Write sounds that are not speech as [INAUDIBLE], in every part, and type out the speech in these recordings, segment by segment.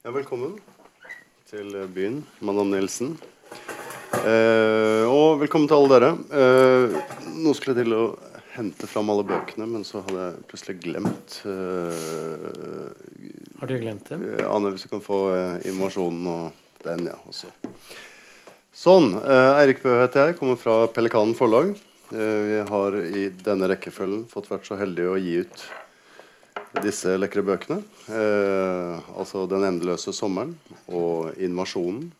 Ja, velkommen til byen, Madam Nielsen. Eh, og velkommen til alle dere. Eh, nå skulle jeg til å hente fram alle bøkene, men så hadde jeg plutselig glemt eh, Har du glemt dem? Anne, Ane, hvis du kan få eh, informasjonen og den, ja. Også. Sånn. Eh, Eirik Bø heter jeg, kommer fra Pelikanen forlag. Eh, vi har i denne rekkefølgen fått vært så heldige å gi ut disse lekre bøkene. Eh, altså 'Den endeløse sommeren' og 'Invasjonen'.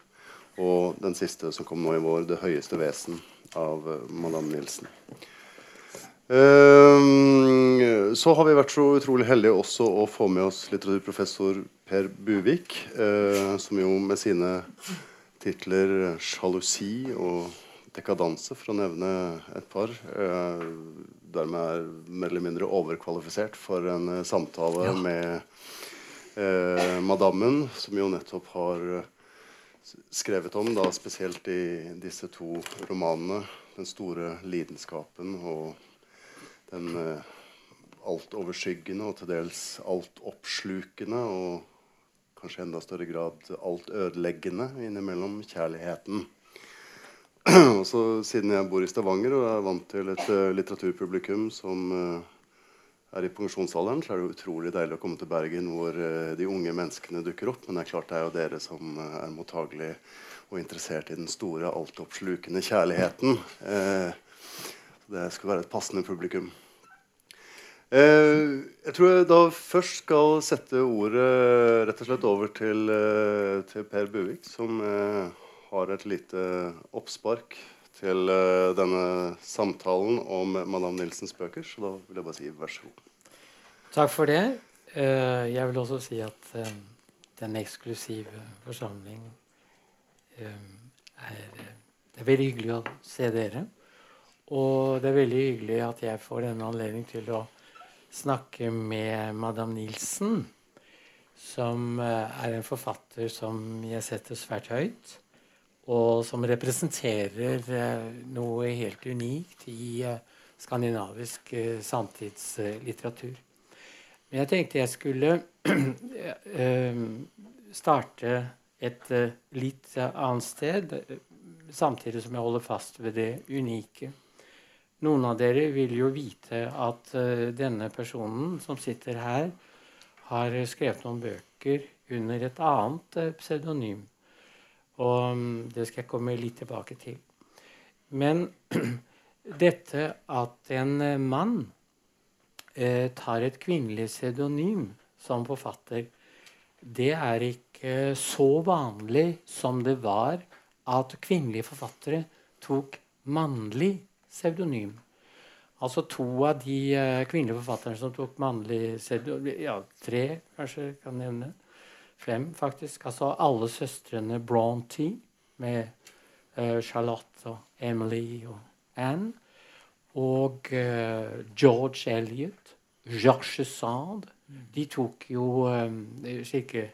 Og den siste som kom nå i vår, 'Det høyeste vesen' av eh, Madame Nielsen. Eh, så har vi vært så utrolig heldige også å få med oss litteraturprofessor Per Buvik, eh, som jo med sine titler 'Sjalusi' og 'Dekadanse', for å nevne et par, eh, dermed er mer eller mindre overkvalifisert for en eh, samtale Ja. med eh, madammen, som jo nettopp har eh, skrevet om, da spesielt i disse to romanene, 'Den store lidenskapen' og den eh, altoverskyggende og til dels altoppslukende og kanskje enda større grad altødeleggende innimellom kjærligheten. Og så Siden jeg bor i Stavanger og er vant til et eh, litteraturpublikum som uh, er i pensjonsalderen, så er det utrolig deilig å komme til Bergen hvor uh, de unge menneskene dukker opp. Men det er klart det er jo dere som er mottagelige og interessert i den store, altoppslukende kjærligheten. Det skulle være et passende publikum. Eh, jeg tror jeg da først skal sette ordet rett og slett over til, til Per Buvik, som eh, har et lite oppspark til eh, denne samtalen om Madame Nilsens bøker. Så da vil jeg bare si vær så god. Takk for det. Eh, jeg vil også si at eh, den eksklusive forsamling er Det er veldig hyggelig å se dere. Og det er veldig hyggelig at jeg får denne anledning til å snakke med Madame Nilsen, som er en forfatter som jeg setter svært høyt, og som representerer eh, noe helt unikt i eh, skandinavisk eh, samtidslitteratur. Men jeg tenkte jeg skulle [CLEARS THROAT] starte et litt annet sted, samtidig som jeg holder fast ved det unike. Noen av dere vil jo vite at denne personen som sitter her, har skrevet noen bøker under et annet pseudonym. Og mm, det skal jeg komme litt tilbake til. Men [CLEARS THROAT] dette at en eh, mann eh, tar et kvinnelig pseudonym som forfatter, det er ikke så vanlig som det var at kvinnelige forfattere tok mannlig pseudonym. Altså to av de eh, kvinnelige forfatterne som tok mannlig pseudonym Ja, tre kanskje kan nevne. Fem, faktisk. Altså alle søstrene Bronte med uh, Charlotte og Emily og Anne. Og uh, George Elliot, Georges Sand. De tok jo um, slike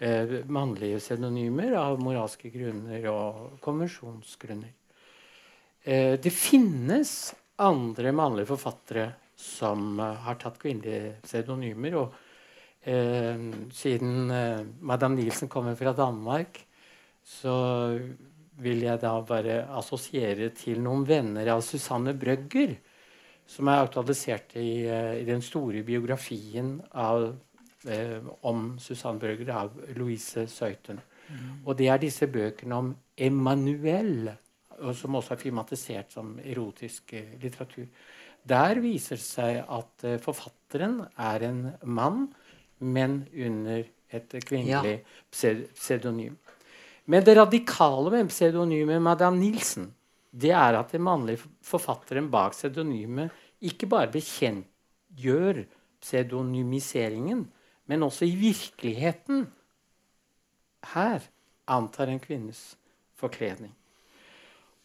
uh, mannlige pseudonymer av moralske grunner og konvensjonsgrunner. Det finnes andre mannlige forfattere som har tatt kvinnelige pseudonymer. Og siden eh, Madame Nielsen kommer fra Danmark, så vil jeg da bare assosiere til noen venner av Susanne Brøgger, som er aktualisert i, eh, i den store biografien av, eh, om Susanne Brøgger av Louise Søyten. Og det er disse bøkene om Emanuel, og som også er filmatisert som erotisk eh, litteratur. Der viser det seg at eh, forfatteren er en mann, men under et kvinnelig ja. pseudonym. Men det radikale med pseudonymet Madame Nielsen det er at den mannlige forfatteren bak pseudonymet ikke bare bekjentgjør pseudonymiseringen, men også i virkeligheten her antar en kvinnes forkledning.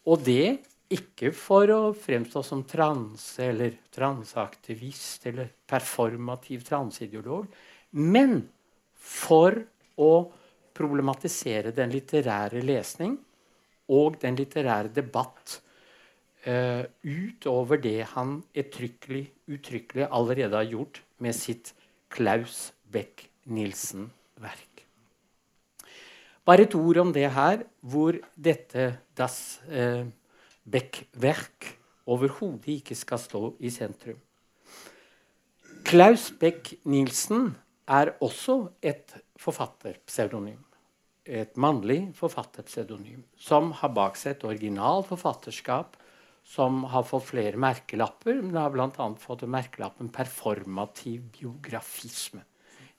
Og det ikke for å fremstå som transe eller transeaktivist eller performativ transeideolog, men for å problematisere den litterære lesning og den litterære debatt uh, utover det han uttrykkelig, uttrykkelig allerede har gjort med sitt Klaus Beck-Nielsen-verk. Bare et ord om det her, hvor dette Das eh, Beck-verk overhodet ikke skal stå i sentrum. Klaus Beck-Nielsen er også et forfatterpseudonym. Et mannlig forfatterpseudonym som har bak seg et originalt forfatterskap som har fått flere merkelapper. Men det har bl.a. fått merkelappen 'performativ biografisme'.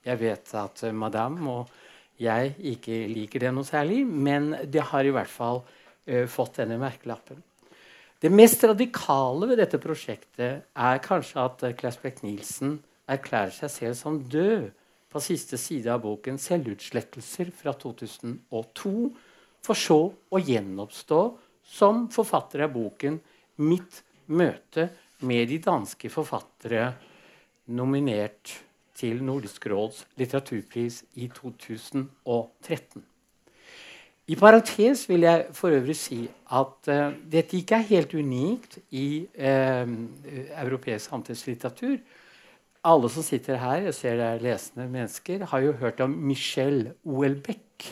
Jeg vet at uh, madame og jeg ikke liker det noe særlig, men det har i hvert fall uh, fått denne merkelappen. Det mest radikale ved dette prosjektet er kanskje at uh, Claes Beck-Nielsen erklærer seg selv som død på siste side av boken 'Selvutslettelser' fra 2002, for så å gjenoppstå som forfatter av boken mitt møte med de danske forfattere nominert til Nordisk råds litteraturpris i 2013. I parentes vil jeg for øvrig si at uh, dette ikke er helt unikt i uh, europeisk samtidslitteratur. Alle som sitter her, jeg ser det er lesende mennesker, har jo hørt om Michel Houellebecq,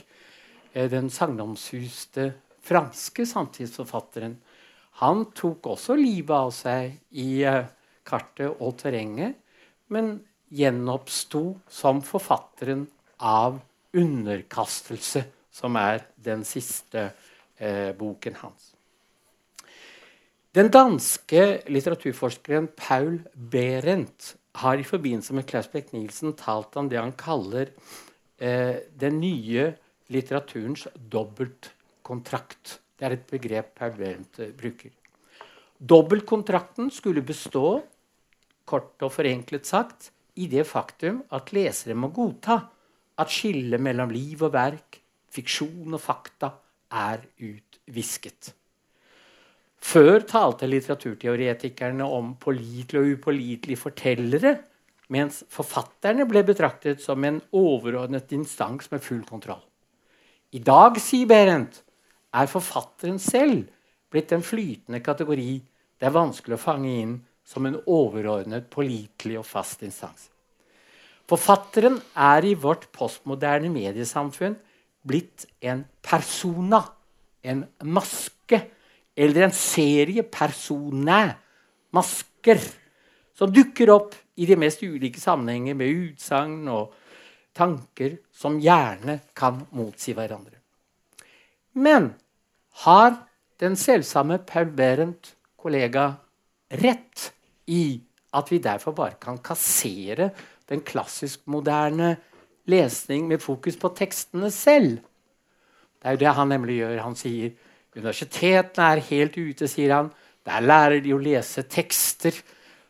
uh, den sagnomsuste franske samtidsforfatteren han tok også livet av seg i uh, kartet og terrenget, men gjenoppsto som forfatteren av 'Underkastelse', som er den siste eh, boken hans. Den danske litteraturforskeren Paul Behrendt har i forbindelse med Klaus Beck-Nielsen talt om det han kaller eh, den nye litteraturens dobbeltkontrakt. Det er et begrep Per Behrendt uh, bruker. Dobbeltkontrakten skulle bestå, kort og forenklet sagt, i det faktum at lesere må godta at skillet mellom liv og verk, fiksjon og fakta, er utvisket. Før talte litteraturteoretikerne om pålitelige og upålitelige fortellere, mens forfatterne ble betraktet som en overordnet instans med full kontroll. I dag, sier Berent, er forfatteren selv blitt en flytende kategori det er vanskelig å fange inn som en overordnet, pålitelig og fast instans. Forfatteren er i vårt postmoderne mediesamfunn blitt en persona, en maske, eller en serie personæ, masker, som dukker opp i de mest ulike sammenhenger med utsagn og tanker som gjerne kan motsi hverandre. Men har den selvsamme Paul Berendt, kollega, rett i at vi derfor bare kan kassere den klassisk-moderne lesning med fokus på tekstene selv? Det er jo det han nemlig gjør. Han sier universitetene er helt ute, sier han. Der lærer de å lese tekster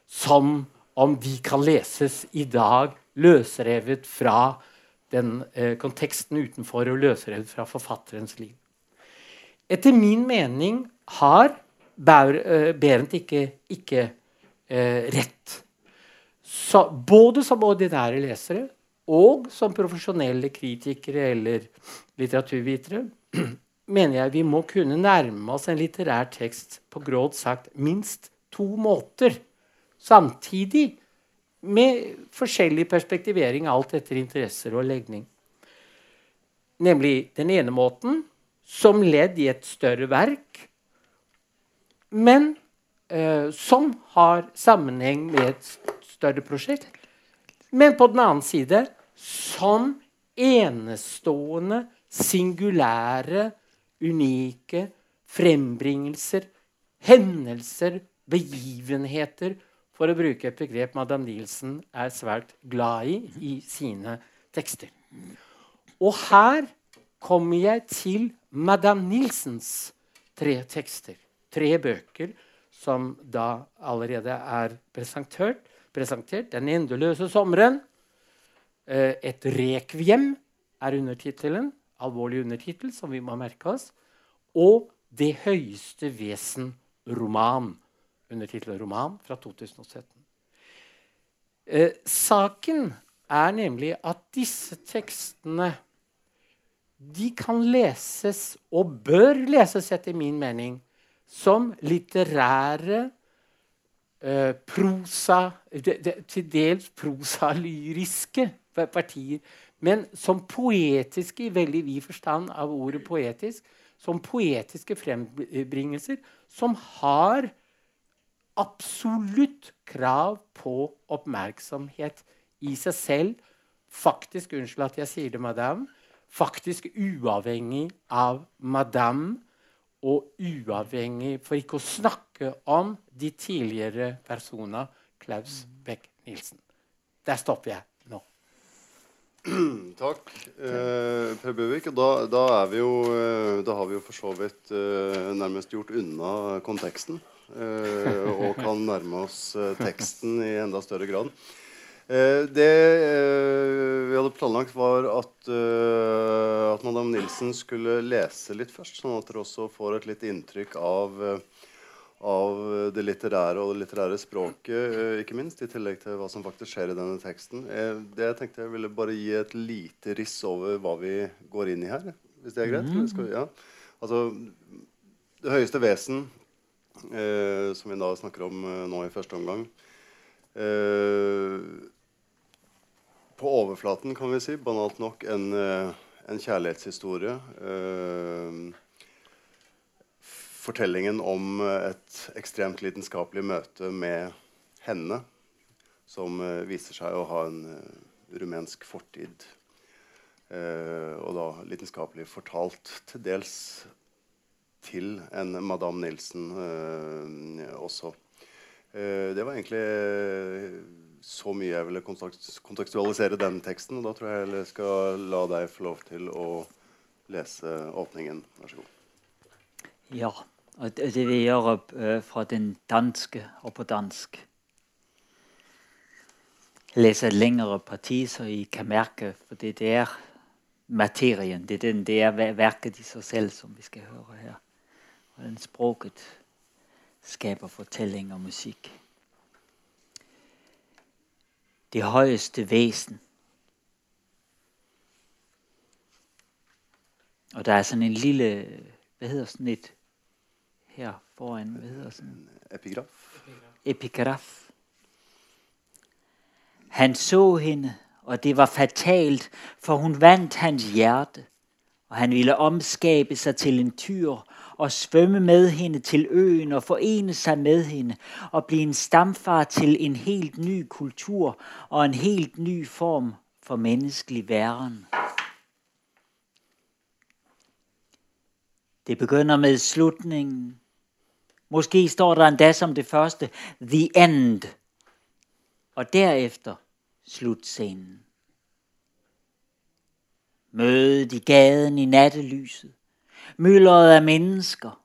som om de kan leses i dag, løsrevet fra den eh, konteksten utenfor og løsrevet fra forfatterens liv. Etter min mening har eh, Berent ikke, ikke eh, rett. Så, både som ordinære lesere og som profesjonelle kritikere eller litteraturvitere mener jeg vi må kunne nærme oss en litterær tekst på grått sagt minst to måter. Samtidig med forskjellig perspektivering, alt etter interesser og legning. Nemlig den ene måten som ledd i et større verk, men eh, som har sammenheng med et større prosjekt. Men på den annen side som enestående, singulære, unike frembringelser, hendelser, begivenheter, for å bruke et begrep Madame Nielsen er svært glad i i sine tekster. Og her kommer jeg til Madame Nilsens tre tekster. Tre bøker som da allerede er presentert. presentert. 'Den endeløse sommeren'. Eh, 'Et rekviem' er undertittelen. Alvorlig undertittel, som vi må merke oss. Og 'Det høyeste vesen', roman. undertittelen roman fra 2017. Eh, saken er nemlig at disse tekstene de kan leses, og bør leses etter min mening, som litterære eh, prosa, de, de, til dels prosalyriske partier Men som poetiske i veldig vid forstand av ordet poetisk, som poetiske frembringelser som har absolutt krav på oppmerksomhet i seg selv. Faktisk, unnskyld at jeg sier det, madame, faktisk uavhengig av madame og uavhengig, for ikke å snakke om de tidligere persona Klaus Beck-Nielsen. Der stopper jeg. [CLEARS THROAT] Takk, eh, Per Bøvik. Da, da, jo, eh, da, har vi jo for så vidt eh, nærmest gjort unna konteksten. Eh, og kan nærme oss eh, teksten i enda større grad. Eh, det vi hadde planlagt, var at, at madam Nilsen skulle lese litt først, sånn at dere også får et litt inntrykk av av det litterære og det litterære språket, ikke minst, i tillegg til hva som faktisk skjer i denne teksten. Det jeg tenkte jeg ville bare gi et lite riss over hva vi går inn i her, hvis det er greit. Mm. Skal, ja. Altså, det høyeste vesen eh, som vi da snakker om eh, nå i første omgang. Eh, på overflaten, kan vi si, banalt nok, en, eh, en kjærlighetshistorie. Eh, fortellingen om et ekstremt lidenskapelig møte med henne, som eh, viser seg å ha en rumensk fortid. og da lidenskapelig fortalt til dels til en Madame Nilsen også. Det var egentlig så mye jeg ville kontekstualisere den teksten. Og da tror jeg jeg skal la deg få lov til å lese åpningen. Vær så god. Ja, og det vil jeg gjøre uh, fra den danske og på dansk. Jeg leser et lengre parti, så I kan merke, for det er materien. Det er, den, det er verket i seg selv som vi skal høre her hvordan språket skaper fortelling og musikk. Det høyeste vesen. Og der er sånn en lille Hva heter sånn et her foran? Hva heter sånn? Epigraf. Epigraf. Han så henne, og det var fatalt, for hun vant hans hjerte. Og han ville omskape seg til en tyr og svømme med hende til øen og forene seg med hende og bli en stamfar til en helt ny kultur og en helt ny form for menneskelig væren. Det begynner med slutningen. Måske står der endda som det første 'The End', og derefter slutscenen. Mødet i gaden i nattelyset myldret af mennesker.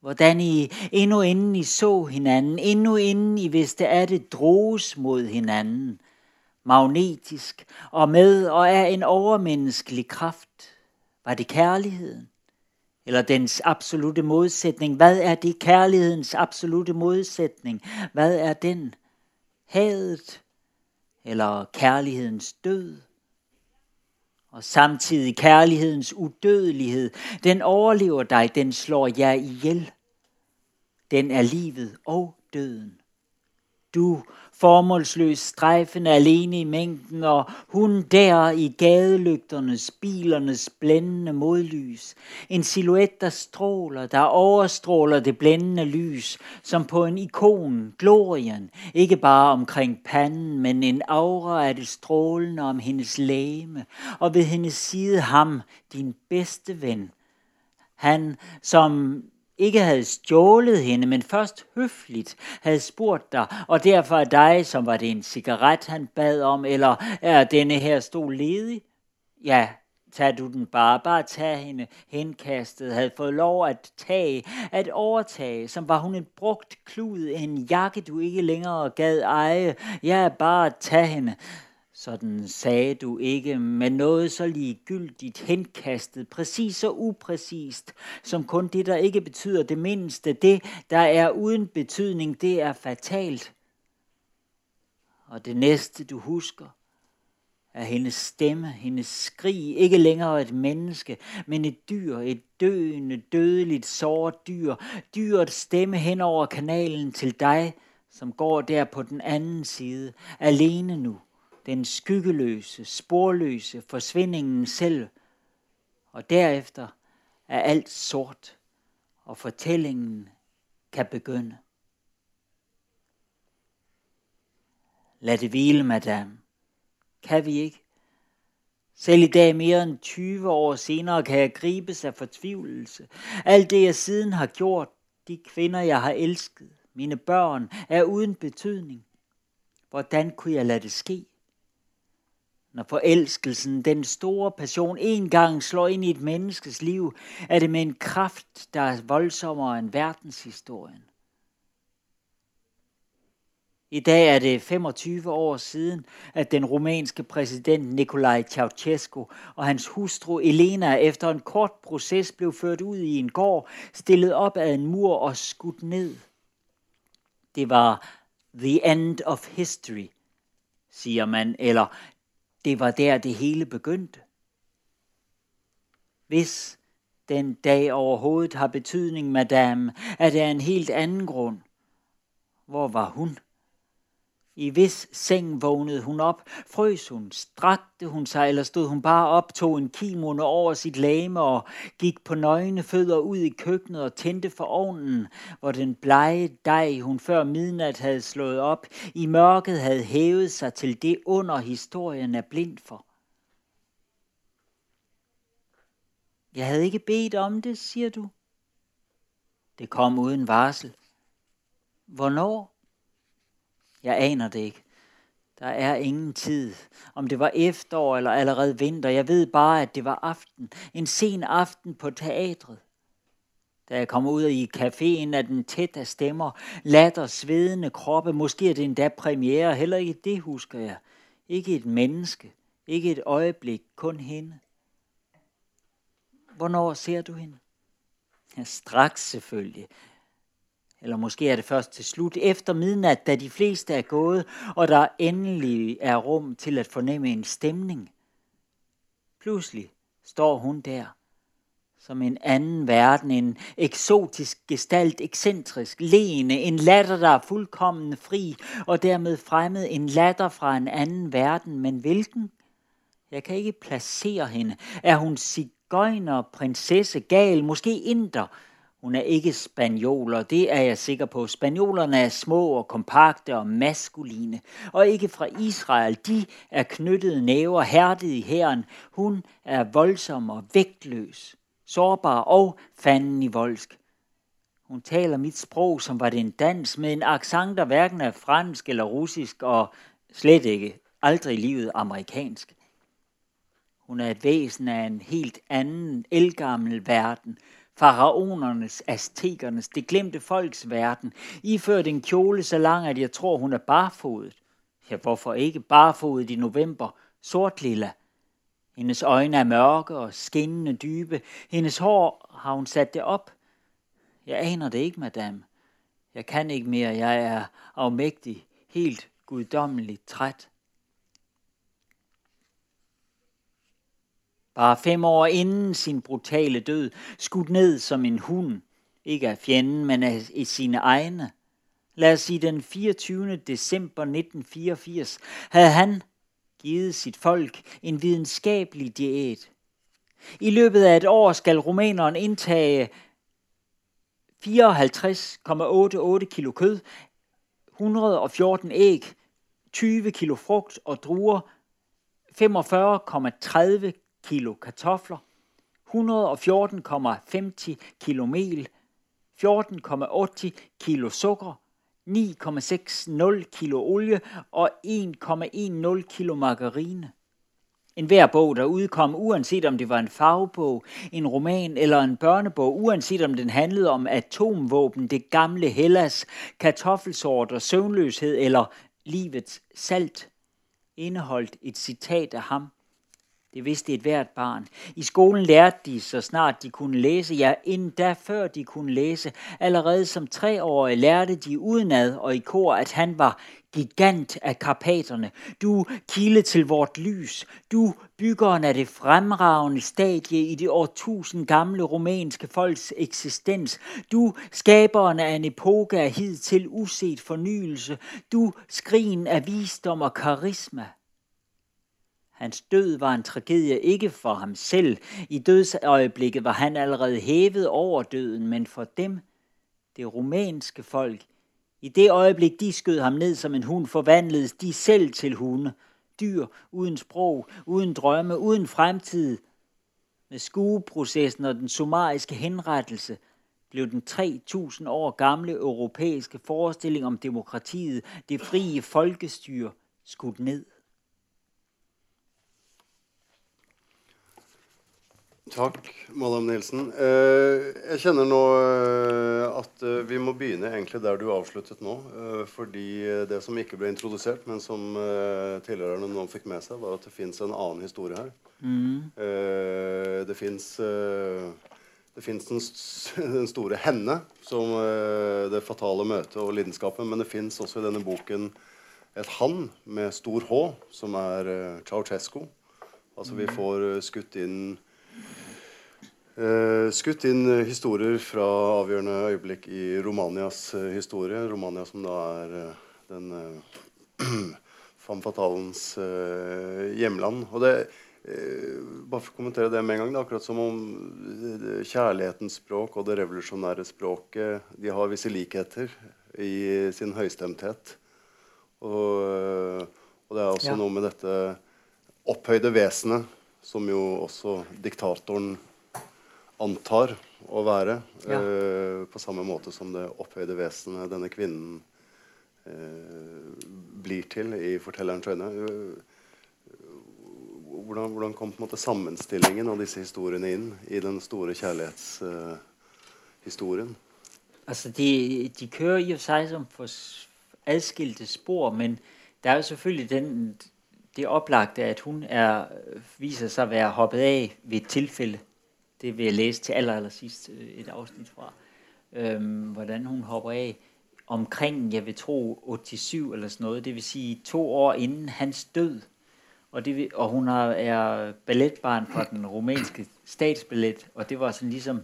Hvordan I endnu inden I så hinanden, endnu inden I vidste at det, droges mod hinanden. Magnetisk og med og er en overmenneskelig kraft. Var det kærligheden? Eller dens absolute modsætning? Hvad er det kærlighedens absolute modsætning? Hvad er den? Hadet? Eller kærlighedens død? og samtidig kærlighedens udødelighed. Den overlever dig, den slår jer ihjel. Den er livet og døden. Du formålsløs strejfende alene i mængden, og hun der i gadelygternes, bilernes blændende modlys. En silhuet, der stråler, der overstråler det blændende lys, som på en ikon, glorien, ikke bare omkring panden, men en aura af det strålende om hendes læme, og ved hendes side ham, din bedste ven. Han, som ikke havde stjålet hende, men først høfligt havde spurgt dig, og derfor er dig, som var det en cigaret, han bad om, eller er denne her stol ledig? Ja, tag du den bare, bare tag hende henkastet, havde fået lov at tage, at overtage, som var hun en brugt klud, en jakke, du ikke længere gad eje. Ja, bare tag hende. Sådan sagde du ikke, men noget så ligegyldigt henkastet, præcis og upræcist, som kun det, der ikke betyder det mindste. Det, der er uden betydning, det er fatalt. Og det næste, du husker, er hendes stemme, hendes skrig, ikke længere et menneske, men et dyr, et døende, dødeligt, såret dyr. dyrets stemme hen over kanalen til dig, som går der på den anden side, alene nu den skyggeløse, sporløse forsvindingen selv, og derefter er alt sort, og fortællingen kan begynde. Lad det hvile, madame. Kan vi ikke? Selv i dag mere end 20 år senere kan jeg gribes af fortvivlelse. Alt det jeg siden har gjort, de kvinder jeg har elsket, mine børn, er uden betydning. Hvordan kunne jeg lade det ske? Når forelskelsen, den store passion, en gang slår inn i et menneskes liv, er det med en kraft, der er voldsommere enn verdenshistorien. I dag er det 25 år siden, at den rumenske præsident Nikolaj Ceausescu og hans hustru Elena etter en kort proces ble ført ut i en gård, stillet opp av en mur og skudt ned. Det var the end of history, siger man, eller det var der det hele begyndte. Hvis den dag overhovedet har betydning, madame, er det en helt anden grund. Hvor var hun? I hvis seng vågnede hun op, frøs hun, strakte hun sig, eller stod hun bare op, tog en kimono over sit lame og gik på nøgne fødder ud i køkkenet og tændte for ovnen, hvor den blege dej, hun før midnat havde slået op, i mørket havde hævet sig til det under historien er blind for. Jeg havde ikke bedt om det, siger du. Det kom uden varsel. Hvornår? Jeg aner det ikke. Der er ingen tid. Om det var efterår eller allerede vinter. Jeg ved bare, at det var aften. En sen aften på teatret. Da jeg kom ud i caféen er den tæt af stemmer, latter, svedende kroppe, måske er det endda premiere, heller ikke det husker jeg. Ikke et menneske, ikke et øjeblik, kun hende. Hvornår ser du hende? Ja, straks selvfølgelig. Eller måske er det først til slut efter midnat, da de fleste er gået, og der endelig er rum til at fornemme en stemning. Pludselig står hun der, som en anden verden, en eksotisk gestalt, ekscentrisk, lene, en latter, der er fuldkommen fri, og dermed fremmed en latter fra en anden verden, men hvilken? Jeg kan ikke placere hende. Er hun sigøjner, prinsesse, gal, måske inder, hun er ikke spanioler, det er jeg sikker på. Spanjolerne er små og kompakte og maskuline, og ikke fra Israel. De er knyttede næver, hærdet i hæren. Hun er voldsom og vægtløs, sårbar og fanden i voldsk. Hun taler mit sprog, som var det en dans, med en accent, der hverken er fransk eller russisk, og slet ikke, aldrig i livet amerikansk. Hun er et væsen af en helt anden, elgammel verden – faraonernes, aztekernes, det glemte folks verden, iført en kjole så lang, at jeg tror, hun er barfodet. Ja, hvorfor ikke barfodet i november, sortlilla? Hennes øjne er mørke og skinnende dybe. Hendes hår har hun satt det opp? Jeg aner det ikke, madame. Jeg kan ikke mer, Jeg er avmektig, helt guddommelig træt. Bare fem år inden sin brutale død, skudt ned som en hund, ikke af fjenden, men af sine egne. Lad os sige den 24. december 1984 havde han givet sit folk en videnskabelig diæt. I løbet af et år skal rumæneren indtage 54,88 kilo kød, 114 æg, 20 kilo frugt og druer, 45,30 kilo kartofler, 114,50 kilo mel, 14,80 kilo sukker, 9,60 kilo olie. Og 1,10 kilo margarine. En hver bog, der udkom, uanset om det var en fagbog, en roman eller en børnebog, uanset om den handlede om atomvåben, det gamle Hellas, kartoffelsort og søvnløshed eller livets salt, indeholdt et citat af ham – det vidste et hvert barn. I skolen lærte de, så snart de kunne læse, ja, endda før de kunne læse. Allerede som treårige lærte de udenad og i kor, at han var gigant af karpaterne. Du kilde til vort lys. Du byggeren af det fremragende stadie i det årtusind gamle romanske folks eksistens. Du skaberen af en epoke af hid til uset fornyelse. Du skrigen af visdom og karisma. Hans død var en tragedie ikke for ham selv. I dødsøjeblikket var han allerede hævet over døden, men for dem, det rumænske folk, i det øjeblik, de skød ham ned som en hund, forvandledes de selv til hunde. Dyr, uden sprog, uden drømme, uden fremtid. Med skueprocessen og den summariske henrettelse blev den 3000 år gamle europæiske forestilling om demokratiet, det frie folkestyre, skudt ned. Takk, Madam Nilsen. Eh, jeg kjenner nå eh, at eh, vi må begynne egentlig der du avsluttet nå. Fordi det som ikke ble introdusert, men som tilhørerne nå fikk med seg, var at det fins en annen historie her. Mm. Det fins det fins [LAUGHS] den, store henne som det fatale møtet og lidenskapen, men det fins også i denne boken et han med stor H, som er Ceaucescu. Altså vi mm. får skutt inn skutt inn historier fra avgjørende øyeblikk i Romanias uh, historie. Romania som da er den [CLEARS THROAT] femme fatalens hjemland. Og det, bare for å kommentere det med en gang, det er akkurat som om kjærlighetens språk og det revolusjonære språket de har visse likheter i sin høystemthet. Og, og det er også ja. noe med dette opphøyde vesenet som jo også diktatoren antar å være. Ja. Eh, på samme måte som det opphøyde vesenet denne kvinnen eh, blir til i fortellerens øyne. Hvordan, hvordan, kom måte sammenstillingen av disse historiene inn i den store kjærlighetshistorien? Eh, altså, de, de kører i og seg som for adskilte spor, men det er jo selvfølgelig den, det opplagte at hun er, viser seg å være hoppet av ved et tilfelle det vil jeg læse til aller, aller sidst øh, et afsnit fra. Øhm, hvordan hun hopper af omkring, jeg vil tro, 87 eller sådan noget. Det vil sige to år inden hans død. Og, det, og hun er, er balletbarn fra den rumænske statsballet, og det var sådan ligesom øh,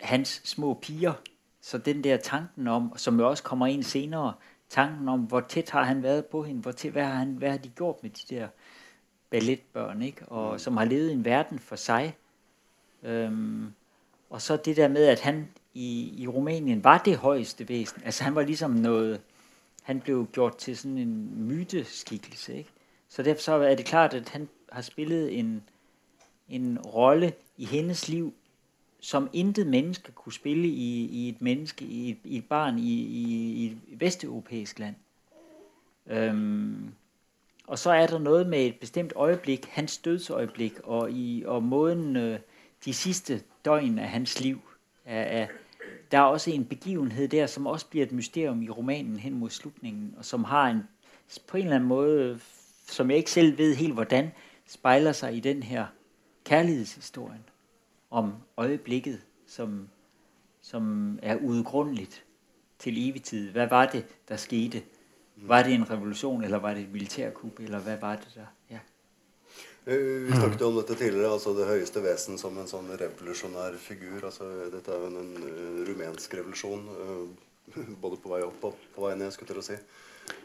hans små piger. Så den der tanken om, som jo også kommer ind senere, tanken om, hvor tæt har han været på hende, hvor tæt, hvad, har han, hvad har de gjort med de der balletbørn, ikke? Og som har levet i en verden for sig, Øhm, og så det der med, at han i, i Rumænien var det højeste væsen. Altså han var ligesom noget, han blev gjort til sådan en myteskikkelse. Ikke? Så derfor så er det klart, at han har spillet en, en rolle i hendes liv, som intet menneske kunne spille i, i et menneske, i et, i et barn i, i, i et vesteuropæisk land. Øhm, og så er der noget med et bestemt øjeblik, hans dødsøjeblik, og, i, og måden... Øh, de sidste døgn af hans liv. Er, er, der er også en begivenhed der, som også bliver et mysterium i romanen hen mod slutningen, og som har en, på en eller anden måde, som jeg ikke selv ved helt hvordan, spejler sig i den her kærlighedshistorien om øjeblikket, som, som er udgrundeligt til evig tid. Hvad var det, der skete? Var det en revolution, eller var det et militærkup, eller hvad var det der? Eh, vi snakket jo om dette tidligere, altså det høyeste vesen som en sånn revolusjonær figur. altså Dette er jo en, en rumensk revolusjon, uh, [LAUGHS] både på vei opp og på vei ned, skulle jeg til å si.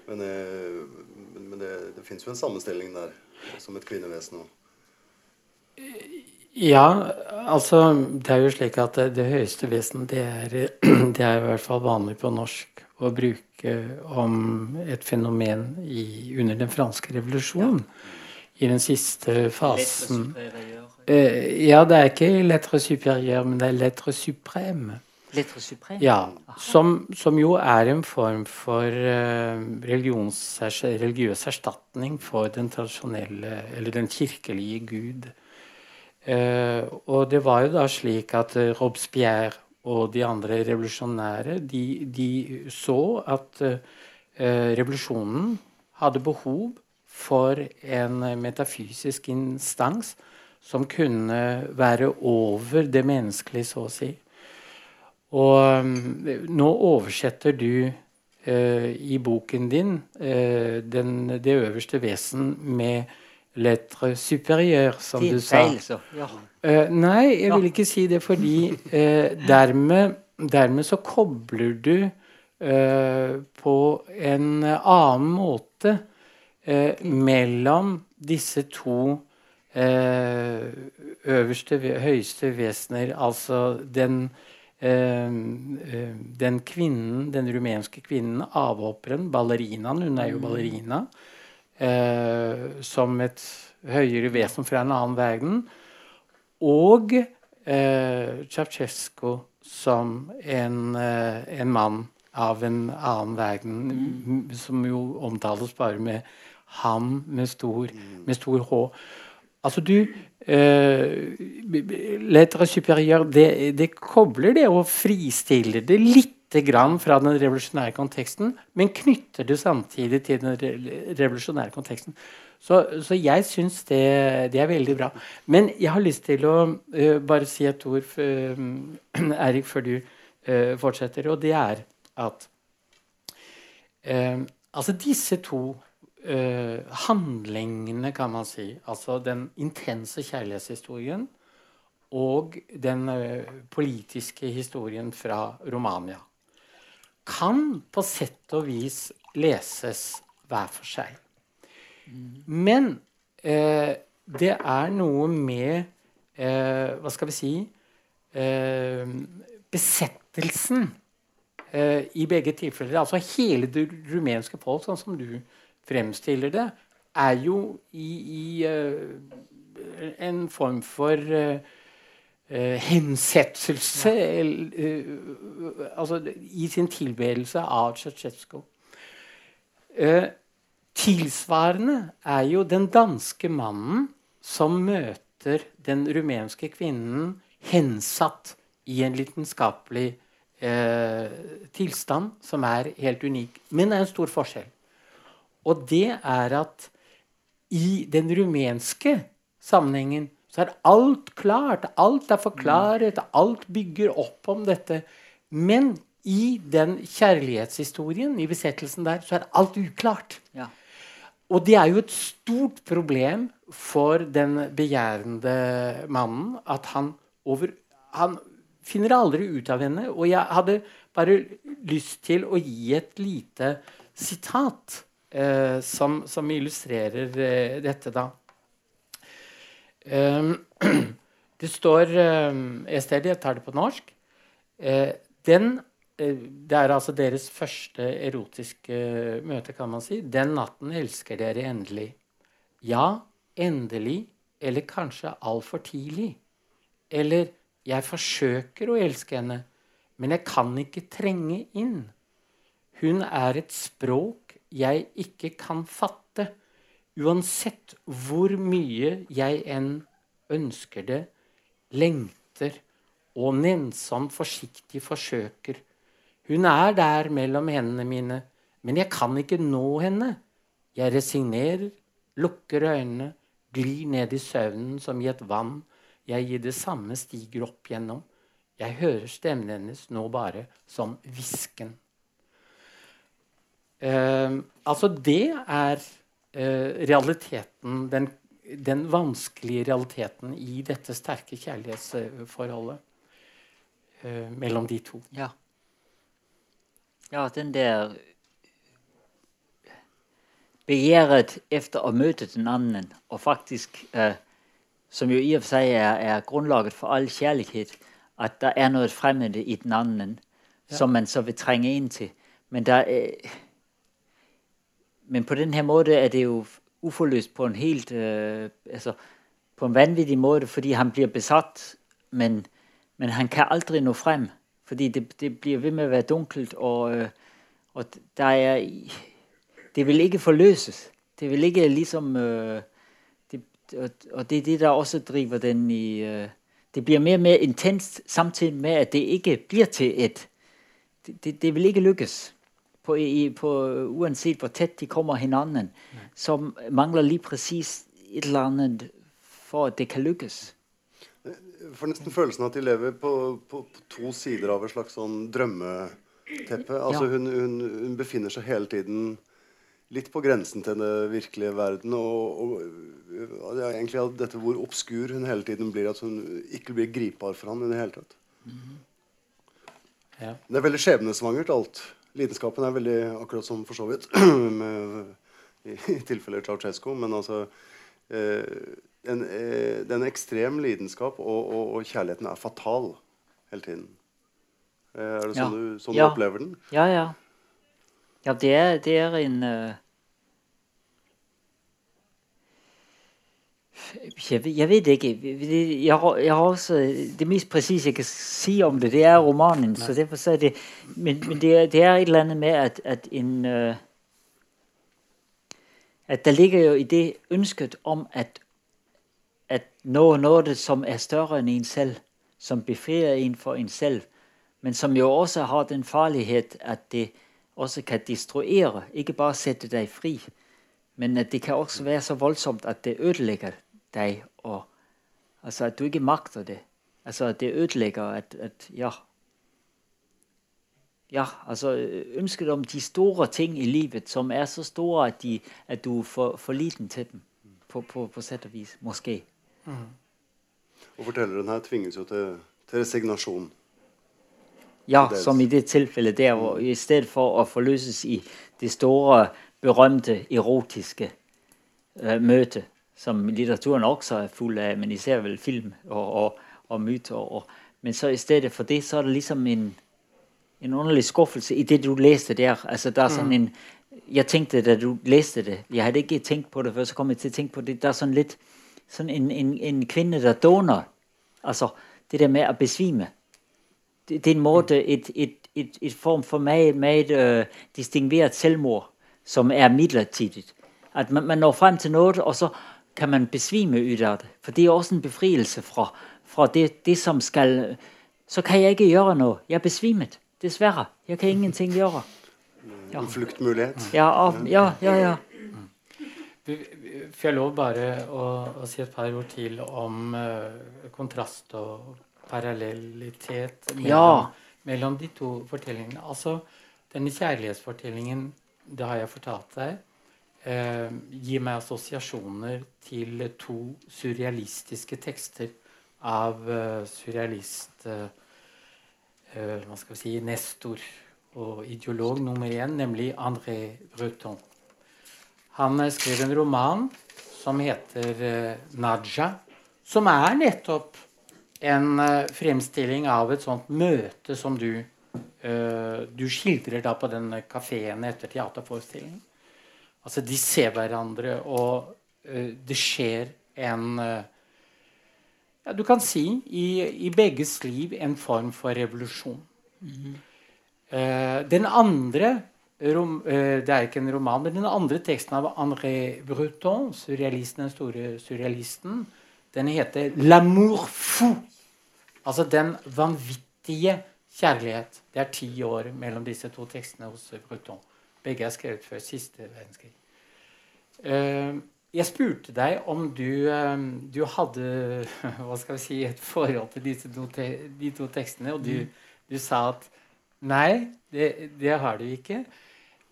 Men, men, men det, det fins jo en sammenstilling der, som et kvinnevesen òg. Ja, altså det er jo slik at det, det høyeste vesen, det er, [CLEARS THROAT] det er i hvert fall vanlig på norsk å bruke om et fenomen i, under den franske revolusjonen. Ja i den siste fasen. Uh, ja, det er ikke lettre superiør, men det er lettre suprem. Lettre supreme? Ja, som, som, jo er en form for uh, religiøs erstatning for den tradisjonelle, eller den kirkelige Gud. Uh, og det var jo da slik at Robespierre og de andre revolusjonære de, de så at revolusjonen hadde behov for en metafysisk instans som kunne være over det menneskelige, så å si. Og um, nå oversetter du eh, i boken din eh, den, det øverste vesen med lettre superiør, som du sa. Ja. Eh, nei, jeg vil ikke si det fordi dermed, dermed, så kobler du på en annen måte eh, mellom disse to eh, øverste, høyeste vesener, altså den eh, eh, den kvinnen, den rumenske kvinnen, avhopperen, ballerinaen Hun er jo mm. ballerina. Eh, som et høyere vesen fra en annen verden. Og eh, Ceaucescu som en, en mann av en annen verden, mm. som jo omtales bare med ham med stor, med stor H. Altså, du Uh, Lettere superior, det, det, kobler det og fristiller det litt grann fra den revolusjonære konteksten, men knytter det samtidig til den revolusjonære konteksten. Så, så jeg syns det, det, er veldig bra. Men jeg har lyst til å uh, bare si et ord, uh, Erik, før du uh, fortsetter, og det er at Altså, disse to uh, handlingene, kan man si. Altså den intense kjærlighetshistorien og den uh, politiske historien fra Romania. Kan på sett og vis leses hver for seg. Men uh, det er noe med Hva skal vi si Besettelsen i begge tilfeller. Altså hele det rumenske folk, sånn som du fremstiller det, er jo i, i uh, en form for uh, uh, hensettelse altså, i sin tilbedelse av Tsjetsjenskov. tilsvarende er jo den danske mannen som møter den rumenske kvinnen hensatt i en lidenskapelig tilstand som er helt unik. Men det er en stor forskjell. Og det er at i den rumenske sammenhengen så er alt klart. Alt er forklaret. Alt bygger opp om dette. Men i den kjærlighetshistorien, i besettelsen der, så er alt uklart. Ja. Og det er jo et stort problem for den begjærende mannen at han over Han finner aldri ut av henne. Og jeg hadde bare lyst til å gi et lite sitat eh, som, som, illustrerer eh, dette, da. Um, [CLEARS THROAT] det står et sted, jeg tar det på norsk eh, den, eh, Det er altså deres første erotiske møte, kan man si. Den natten elsker dere endelig. Ja, endelig, eller kanskje altfor tidlig. Eller jeg forsøker å elske henne, men jeg kan ikke trenge inn. Hun er et språk jeg ikke kan fatte, uansett hvor mye jeg enn ønsker det, lengter og nennsomt forsiktig forsøker. Hun er der mellom hendene mine, men jeg kan ikke nå henne. Jeg resignerer, lukker øynene, glir ned i søvnen som i et vann jeg i det samme stiger opp gjennom. Jeg hører stemmen hennes nå bare som hvisken. Uh, altså, det er uh, realiteten, den, den, vanskelige realiteten i dette sterke kjærlighetsforholdet uh, mellom de to. Ja. ja, den der begjæret efter å møte den anden, og faktisk, som jo i og for seg er, er grunnlaget for all kjærlighet, at det er noe fremmede i den anden, ja. som man så vil trenge inn til. Men det er men på den her måde er det jo uforløst på en helt øh, altså på en vanvittig måte, fordi han blir besatt, men, men han kan aldri nå frem, fordi det, det blir ved med å være dunkelt, og, øh, og er det vil ikke forløses. Det vil ikke liksom øh, det, og, og det er det der også driver den i øh, det blir mer og mer intenst samtidig med at det ikke blir til et det, det vil ikke lykkes på, i, på, uansett hvor tett de kommer hverandre, som mangler lige presis et eller annet for at det kan lykkes. Jeg får nesten følelsen at de lever på, på, på to sider av et slags sånn drømmeteppe. Altså ja. hun, hun, hun, befinner seg hele tiden litt på grensen til den virkelige verden. Og, og ja, egentlig dette hvor obskur hun hele tiden blir, at hun ikke blir gripbar for ham i det hele tatt. Mm -hmm. Ja. Det er veldig skjebnesvangert, alt. Lidenskapen er veldig akkurat som for så vidt [CLEARS THROAT] med, i, i tilfellet Ceaucescu. Men altså eh, en, eh, det er en ekstrem lidenskap, og, og, og kjærligheten er fatal hele tiden. Eh, er det sånn, Ja. du, sånn Ja. du opplever den? Ja, ja. Ja, det det er en øh, jeg, jeg vet ikke. Det- Jeg har, jeg har også, det mest præcise jeg kan sige om det, det er romanen. Så derfor så er det, men men det, er, det er et eller andet med, at, at en... Øh, at der ligger jo i det ønsket om at, at nå noget, som er større end en selv, som befrier en for en selv, men som jo også har den farlighed, at det også kan destruere, ikke bare sætte dig fri, men at det kan også være så voldsomt, at det ødelægger dig, og altså at du ikke makter det. Altså at det ødelegger at, at ja, ja, altså øh, ønsket om de store ting i livet, som er så store, at, de, at du er for, for liten til dem, på, på, på sett og vis, måske. Og fortelleren her tvinges jo til, til resignasjon. Ja, som i det tilfellet der, hvor i stedet for å forløses i det store, berømte, erotiske uh, møte, som litteraturen også er full av, men især vel film og, og, og myter. Og, men så i stedet for det, så er det liksom en, en underlig skuffelse i det, du leste der. Altså, der er sådan en... Jeg tenkte da du leste det, jeg hadde ikke tænkt på det før, så kom jeg til å tenke på det, der er sånn litt sånn en, en, en kvinne der doner. Altså, det der med å besvime det, det er en måte, et, et, et, et form for meget, meget øh, distingueret selvmord, som er midlertidig. At man, man når frem til noe, og så kan man besvime ut av det. For det er også en befrielse fra, fra det, det, som skal... Så kan jeg ikke gjøre noe. Jeg er besvimet. Dessverre. Jeg kan ingenting gøre. [LAUGHS] En fluktmulighet. Ja, ja, ja, ja. Vi- vi- Får jeg lov bare å, å si et par ord til om uh, kontrast og parallellitet mellom, Ja. mellom de to fortellingene? Altså, denne kjærlighetsfortellingen, det har jeg fortalt deg, eh, gir meg assosiasjoner til to surrealistiske tekster av eh, surrealist eh, eh, Hva skal vi si Nestor og ideolog nummer én, nemlig André Breton. Han eh, skrev en roman som heter eh, Naja, som er nettopp en eh, fremstilling av et sånt møte som du Du skildrer da på den kafeen etter teaterforestillingen. Altså, de ser hverandre, og uh, det skjer en uh, ja, Du kan si i, i begges liv en form for revolusjon. Eh, den andre rom, Det er ikke en roman, men den andre teksten av André Breton, surrealisten, den store surrealisten, den heter 'L'amour fou'. Altså den vanvittige kjærlighet. Det er ti år mellom disse to tekstene hos Breton. Begge er skrevet før siste verdenskrig. Eh, jeg spurte deg om du, eh, du hadde [LAUGHS] hva skal vi si, et forhold til disse de to tekstene, og du, du sa at nei, det, det har du ikke.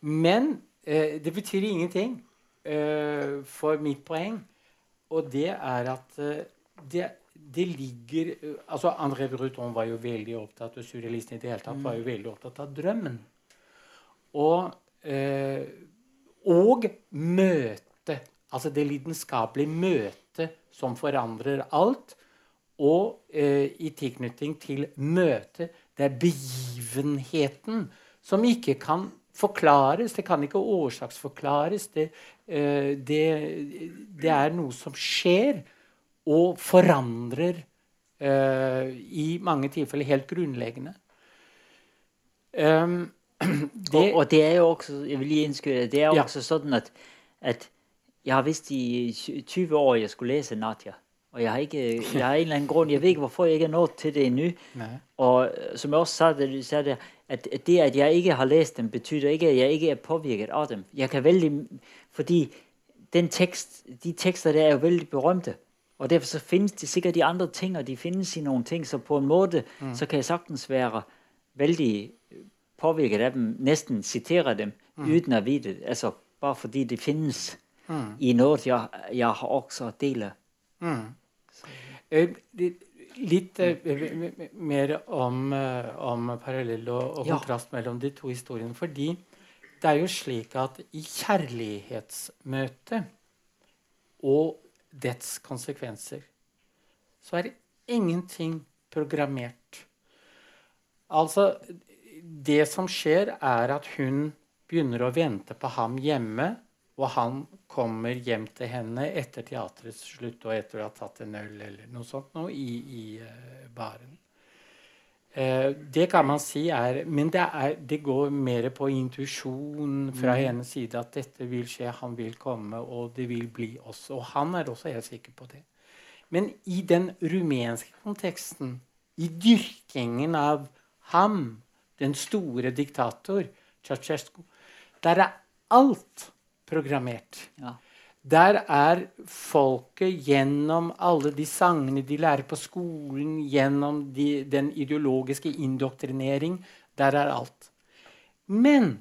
Men eh, det betyr ingenting for mitt poeng. Og det er at det, det ligger altså André Bruton var jo veldig opptatt og surrealisten i det hele tatt var jo veldig opptatt av drømmen. Og, og møte. Altså det lidenskapelige møtet som forandrer alt. Og eh, i tilknytning til møtet, det er begivenheten som ikke kan forklares. Det kan ikke årsaksforklares. Det, eh, det, det er noe som skjer og forandrer eh, i mange tilfeller helt grunnleggende. Um, det, Og, og det er jo også, jeg vil lige indskyde, det er Ja. også sådan, at, at jeg har vidst i 20 år, at jeg skulle læse Nadia. Og jeg har ikke, jeg har en eller anden grund, jeg ved ikke, hvorfor jeg ikke er nået til det nei. Og øh, som jeg også sagde, det, der, at at det, at jeg ikke har læst dem, betyder ikke, at jeg ikke er påvirket af dem. Jeg kan vældig, fordi den tekst, de tekster der er jo vældig berømte. Og derfor så findes det sikkert de andre ting, og de findes i nogle ting, så på en måde, mm. så kan jeg sagtens være vældig påvirket af dem, nesten siterer dem, mm. uten å vite det. Altså, bare fordi det finnes mm. i noe jeg, jeg har også deler. Eh, litt- Litt m- m- mer om, om parallell og, og Ja. kontrast mellom de to historiene. Fordi det er jo slik at i kjærlighetsmøtet og dets konsekvenser, så er ingenting programmert. Altså Det som skjer, er at hun begynner å vente på ham hjemme, og han kommer hjem til henne etter teaterets slutt og etter å ha tatt en øl eller noe sånt noe, i, i uh, baren. Uh, det kan man si er Men det, er, det går mer på intuisjon fra mm. hennes side at dette vil skje, han vil komme, og det vil bli oss. Og han er også helt sikker på det. Men i den rumenske konteksten, i dyrkingen av ham, den store diktator, Ceaucescu, der er alt programmert. Ja. Der er folket gjennom alle de sangene de lærer på skolen, gjennom de, den ideologiske indoktrinering. Der er alt. Men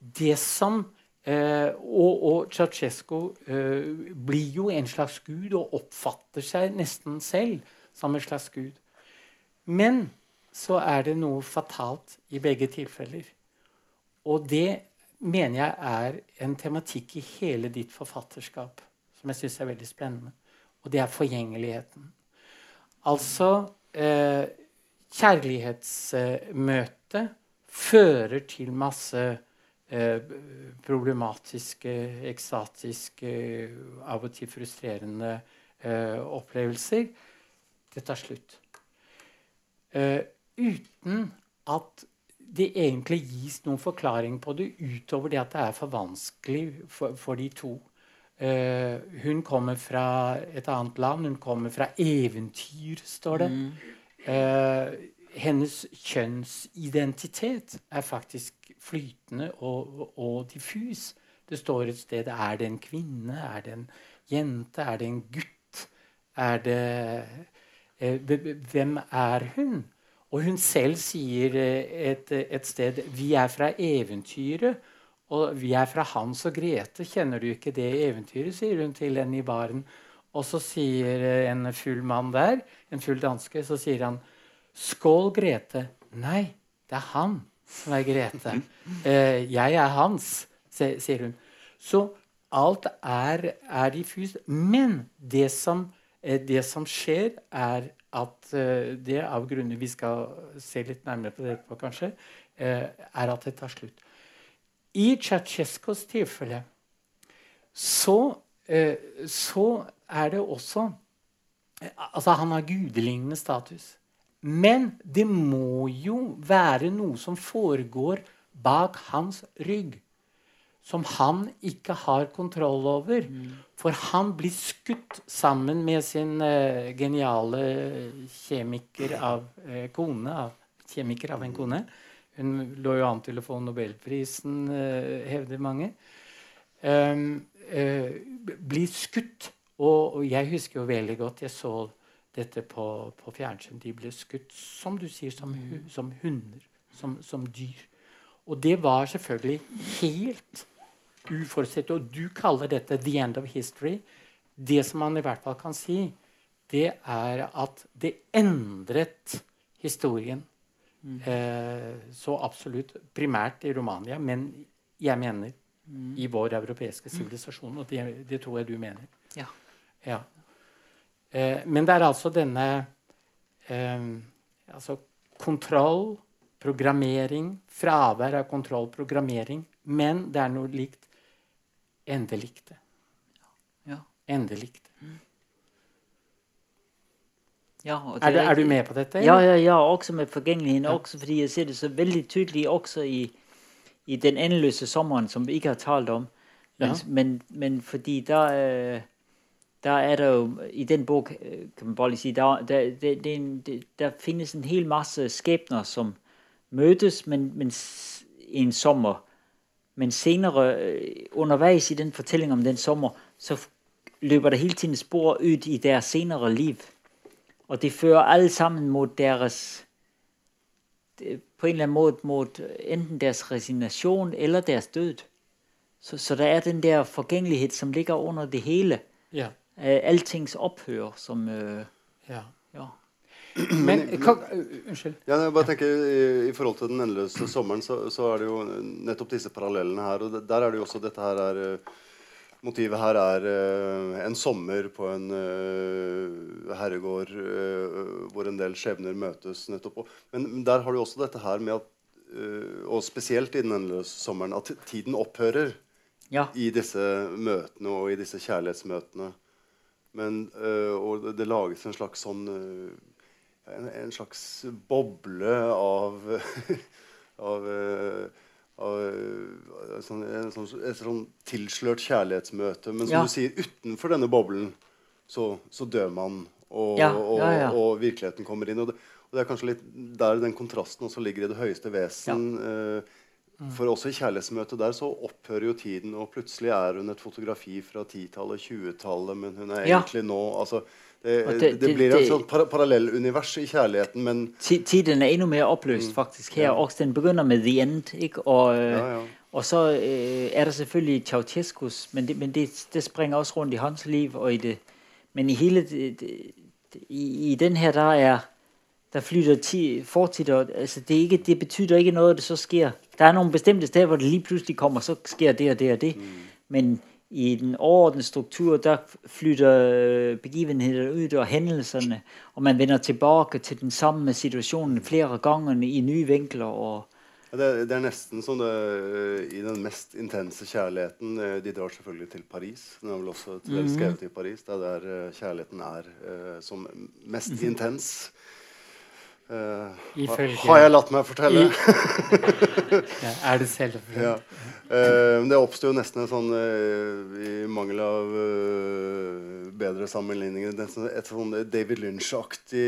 det som Eh, og, og Ceaucescu eh, blir jo en slags gud og oppfatter seg nesten selv som en slags gud. Men så er det noe fatalt i begge tilfeller. Og det mener jeg er en tematikk i hele ditt forfatterskap som jeg syns er veldig spennende. Og det er forgjengeligheten. Altså eh, Kjærlighetsmøtet fører til masse Eh, problematiske, ekstatiske, av og til frustrerende eh, opplevelser. Det tar slutt. Eh, uten at det egentlig gis noen forklaring på det utover det at det er for vanskelig for, for de to. Uh, hun kommer fra et annet land. Hun kommer fra eventyr, står det. Mm. Uh, hennes kjønnsidentitet er faktisk flytende og, og, diffus. Det står et sted Er det en kvinne? Er det en jente? Er det en gutt? Er det uh, Hvem er hun? Og hun selv sier eh, et, et, sted Vi er fra eventyret, og vi er fra Hans og Grete. Kjenner du ikke det eventyret? sier hun til en i baren. Og så sier en full mann der, en full danske, så sier han Skål, Grete. Nei, det er han som er Grete. [LAUGHS] Eh, jeg er hans, sier hun. Så alt er, er diffust. Men det som, eh, det som, skjer, er at eh, det av grunner vi skal se litt nærmere på det etterpå, kanskje, eh, er at det tar slutt. I Ceaucescos tilfelle så, eh, så er det også eh, Altså, han har gudelignende status. Men det må jo være noe som foregår bak hans rygg. Som han ikke har kontroll over. Mm. For han blir skutt sammen med sin uh, geniale kjemiker av uh, kone. Av, kjemiker av en kone. Hun lå jo an til å få nobelprisen, uh, hevder mange. Um, blir skutt. Og, og, jeg husker jo veldig godt Jeg så dette på, på, fjernsyn. De ble skutt, som du sier, som, mm. som hunder. Som, som, dyr. Og det var selvfølgelig helt uforutsett. Og du kaller dette 'the end of history'. Det som man i hvert fall kan si, det er at det endret historien. Mm. Eh, så absolutt. Primært i Romania, men jeg mener mm. i vår europeiske sivilisasjon. Og det, det, tror jeg du mener. Ja. ja. Eh, men det er altså denne eh, altså kontroll, programmering, fravær av kontroll, programmering. Men det er noe likt endelikte. Ja. Endelikte. Mm. Ja, er, du, er, du, med på dette? Ja, ja, ja, også med forgjengeligheten. Ja. Også fordi jeg ser det så veldig tydelig også i, i den endeløse sommeren, som vi ikke har talt om. Men, men, men fordi da øh, der er det jo i den bog øh, kan man bare sige, der, der, der, der, findes en hel masse skjebner som møtes, men, men en sommer. Men senere, underveis i den fortælling om den sommer, så løber der hele tiden spor ud i deres senere liv. Og det fører alle sammen mod deres, på en eller anden måde, mod enten deres resignation eller deres død. Så, så der er den der forgængelighed, som ligger under det hele. Ja. Alltings opphør som uh, Ja. Ja. Men, kan, Unnskyld. Ja, jeg bare tenker i, i, forhold til den endeløse sommeren, så, så, er det jo nettopp disse parallellene her. Og der er det jo også dette her er motivet her er uh, en sommer på en uh, herregård hvor en del skjebner møtes. nettopp. Men der har du også dette her med at Og spesielt i den endeløse sommeren, at tiden opphører ja. i disse møtene og i disse kjærlighetsmøtene. Men, og det, det lages en slags sånn en, en, slags boble av, [LAUGHS] av sånn, sånn, et sånn tilslørt kjærlighetsmøte. Men som ja. du sier, utenfor denne boblen så, så dør man, og, ja, og, ja, og, virkeligheten kommer inn. Og det, og det, er kanskje litt der den kontrasten også ligger i det høyeste vesen. Eh, for også i kjærlighetsmøtet der så opphører jo tiden, og plutselig er hun et fotografi fra 10-tallet, 20-tallet, men hun er egentlig nå altså, det, det, det, blir et sånt par parallellunivers i kjærligheten, men Tiden er enda mer oppløst, mm. faktisk. Her ja. også. Den begynner med The End. Ikke? Og, ja, ja. og så øh, er det selvfølgelig Ceaucescus, men, det, men det, springer også rundt i hans liv. Og i det, men i hele i, i, den her, der er der flytter ti, fortid, altså det, ikke, det betyder ikke noget, at det så sker. Der er nogle bestemte steder, hvor det lige pludselig kommer, så sker det og det og det. Mm. Men i den overordnede struktur, der flytter begivenheter ut og hendelsene, og man vender tilbake til den samme situasjonen flere ganger i nye vinkler. Og det, det, er nesten som det øh, i den mest intense kjærligheten øh, De drar selvfølgelig til Paris. Den er vel også mhm. skrevet i Paris. Det er der kjærligheten er som mest mhm. intens. Uh, Ifølge, har jeg latt meg fortelle. [LAUGHS] ja, er det selv? Ja. Uh, det oppsto nesten en sånn, uh, i mangel av bedre sammenligninger, et sånn David Lynch-aktig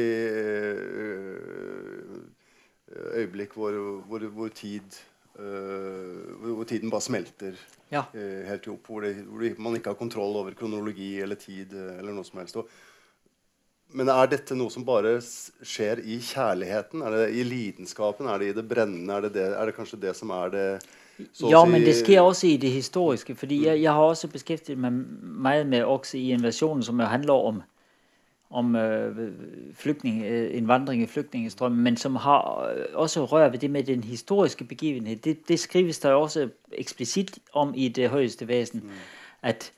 øyeblikk hvor, hvor, hvor, tid, hvor, tiden bare smelter ja. helt opp. Hvor, det, hvor, man ikke har kontroll over kronologi eller tid eller noe som helst. Og, men er dette noe som bare skjer i kjærligheten? Er det i lidenskapen? Er det i det brennende? Er det, det, er det kanskje det som er det Ja, si men det skjer også i det historiske. fordi jeg, jeg har også beskæftiget meg meget med også i invasionen, som jo handler om om øh, flygtning, øh, innvandring i flyktningstrømmen, men som har øh, også rører ved det med den historiske begivenhet. Det, det skrives der også eksplisitt om i Det høyeste vesen. Mm. At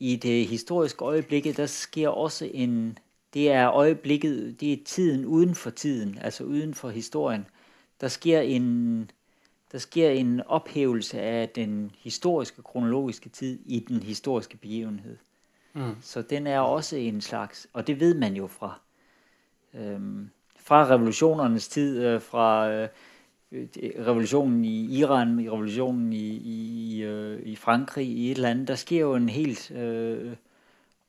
i det historiske øyeblikket der skjer også en det er øjeblikket, det er tiden uden for tiden, altså uden for historien. Der sker en, der sker en ophævelse af den historiske, kronologiske tid i den historiske begivenhed. Mm. Så den er også en slags, og det ved man jo fra, øhm, fra revolutionernes tid, øh, fra øh, revolutionen i Iran, i revolutionen i, i, øh, i Frankrig, i et eller andet, der sker jo en helt øh,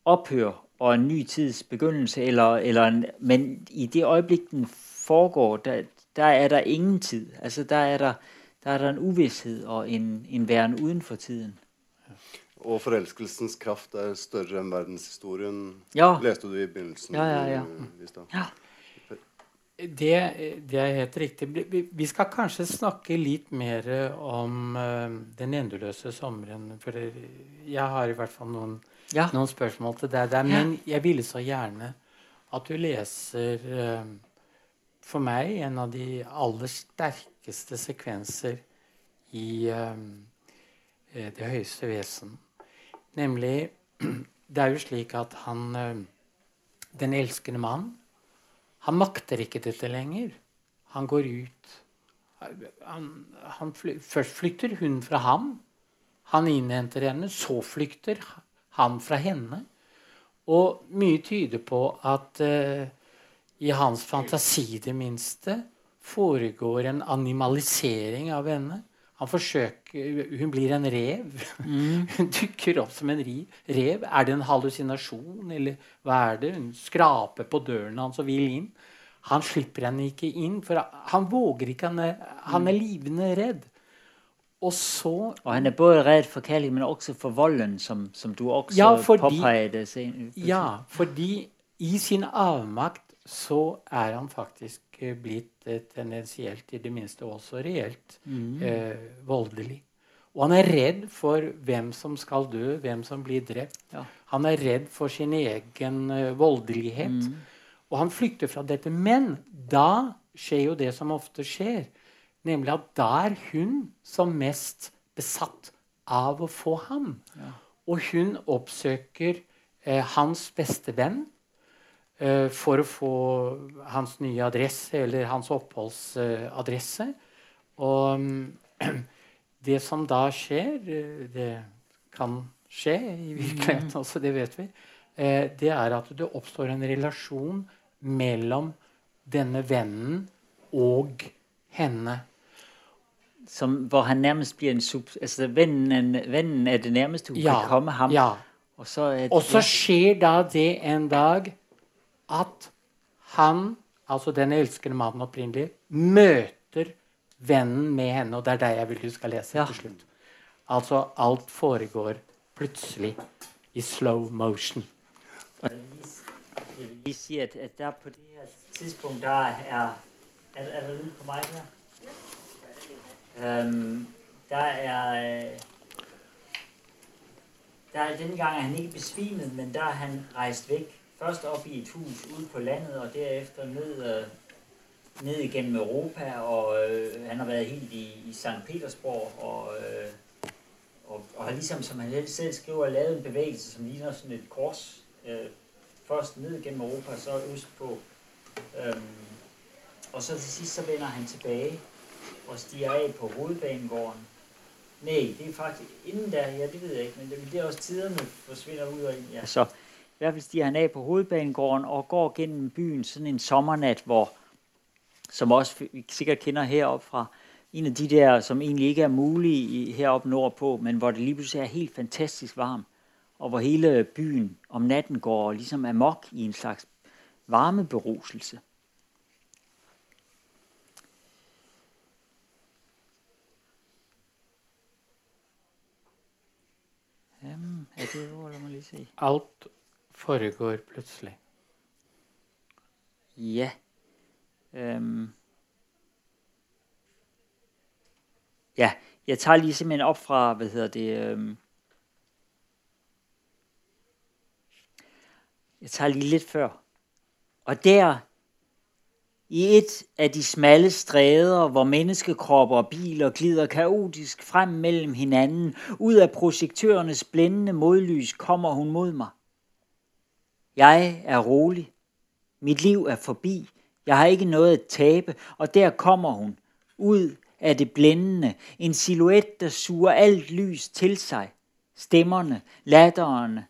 ophør og en ny tids begyndelse, eller, eller en, men i det øjeblik, den foregår, der, der er der ingen tid. Altså der er der, der er der en uvisshet og en, en væren udenfor tiden. Og forelskelsens kraft er større enn verdenshistorien, ja. leste du i begynnelsen. Ja, ja, ja. ja. Det, det, er helt riktig. Vi skal kanskje snakke litt mer om uh, den endeløse sommeren. For jeg har i hvert fall noen ja. noen spørsmål til deg der. Men jeg ville så gjerne at du leser uh, for meg en av de aller sterkeste sekvenser i uh, Det høyeste vesen. Nemlig [CLEARS THROAT] Det er jo slik at han uh, Den elskende mann han makter ikke dette lenger. Han går ut han, han fly, Først flykter hun fra ham. Han innhenter henne. Så flykter han fra henne. Og mye tyder på at uh, i hans fantasi, det minste, foregår en animalisering av henne. Han forsøker, Hun blir en rev. Mm. [LAUGHS] Hun dukker opp som en rev. Er det en hallusinasjon, eller hva er det? Hun skraper på døren hans og vil inn. Han slipper henne ikke inn, for han våger ikke. Han er, han er livende redd. Og så Og han er både redd for Kelly, men også for volden, som, som du også ja, fordi, påpegde. Ja, fordi i sin avmakt så er han faktisk eh, blitt eh, tendensielt, i det minste også reelt, mm. eh, voldelig. Og han er redd for hvem som skal dø, hvem som blir drept. Ja. Han er redd for sin egen eh, voldelighet. Mm. Og han flykter fra dette. Men da skjer jo det som ofte skjer. Nemlig at da er hun som mest besatt av å få ham. Ja. Og hun oppsøker eh, hans beste venn eh, for å få hans nye adresse, eller hans oppholdsadresse. og mm, [CLEARS THROAT] det som da skjer, eh, det kan skje i virkeligheten også, det vet vi, eh, det er at det oppstår en relasjon mellom denne vennen og henne. Som, hvor han nærmest blir en sub... Altså, vennen, vennen er det nærmeste hun Ja, kan komme ham. ja. Og så det Og så skjer da det en dag at han, altså den elskede mannen opprinnelig, møter vennen med henne. Og det er det jeg vil du skal lese Ja. til slutt. Altså alt foregår plutselig i slow motion. Jeg vil lige sige, at, at der på det her tidspunkt, der er... Er, er der lyd på meg her? Øhm, der er... Der er denne gang er han ikke besvimet, men der er han rejst væk. Først op i et hus ude på landet, og derefter ned, øh, ned igennem Europa, og øh, han har været helt i, i St. Petersborg, og, øh, og, og har ligesom, som han selv skriver, lavet en bevægelse, som ligner sådan et kors. Øh, først ned gennem Europa, så østpå. Øhm, og så til sidst, så vender han tilbage og stiger af på hovedbanegården. Nej, det er faktisk inden der, ja det ved jeg ikke, men det, det er også tiderne forsvinder ud og ind. Ja. Så i hvert fald stiger han af på hovedbanegården og går gennem byen sådan en sommernat, hvor, som også vi sikkert kender heroppe fra, en af de der, som egentlig ikke er mulige heroppe nordpå, men hvor det lige pludselig er helt fantastisk varmt, og hvor hele byen om natten går ligesom amok i en slags varmeberuselse. Jamen, er det ord, lad mig lige se. Alt foregår plutselig. Ja. Um. Ja, jeg tager lige simpelthen op fra, hvad hedder det, um. jeg tager lige lidt før. Og der, i et af de smalle stræder, hvor menneskekropper og biler glider kaotisk frem mellem hinanden, ud af projektørernes blændende modlys kommer hun mod mig. Jeg er rolig. Mit liv er forbi. Jeg har ikke noget at tabe, og der kommer hun, ud af det blændende, en silhuet, der suger alt lys til sig. Stemmerne, latterne,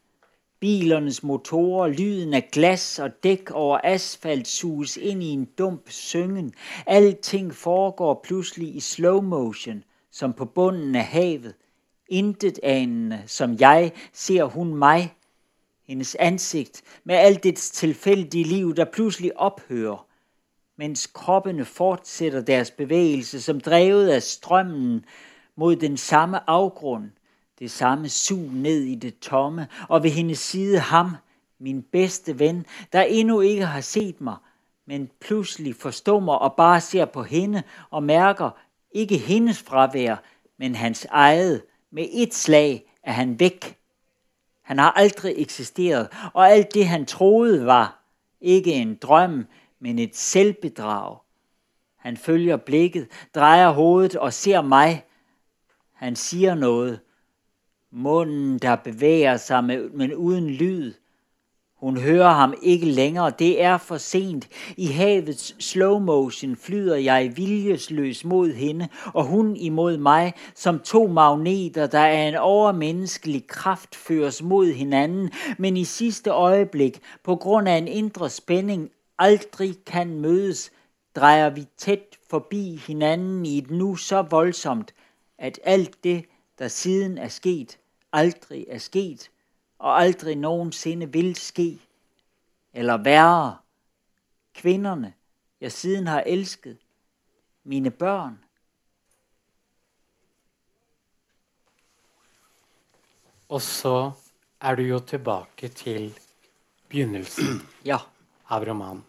bilernes motorer, lyden af glas og dæk over asfalt suges ind i en dump syngen. Alting foregår pludselig i slow motion, som på bunden af havet. Intet anende, som jeg, ser hun mig, hendes ansigt med alt dets tilfældige liv, der pludselig ophører, mens kroppene fortsætter deres bevægelse som drevet af strømmen mod den samme afgrund, det samme sug ned i det tomme, og ved hendes side ham, min bedste ven, der endnu ikke har set mig, men pludselig forstummer og bare ser på hende og mærker ikke hendes fravær, men hans eget. Med et slag er han væk. Han har aldrig eksisteret, og alt det han troede var ikke en drøm, men et selvbedrag. Han følger blikket, drejer hovedet og ser mig. Han siger noget. Munden, der bevæger sig, med, men uden lyd. Hun hører ham ikke længere. Det er for sent. I havets slow motion flyder jeg viljesløs mod hende, og hun imod mig, som to magneter, der er en overmenneskelig kraft føres mod hinanden, men i sidste øjeblik, på grund af en indre spænding, aldrig kan mødes, drejer vi tæt forbi hinanden i et nu så voldsomt, at alt det, der siden er sket, aldrig er sket, og aldri noensinne vil ske. Eller værre, kvinderne, jeg siden har elsket, mine børn. Og så er du jo tilbake til begynnelsen [CLEARS THROAT] Ja, av romanen.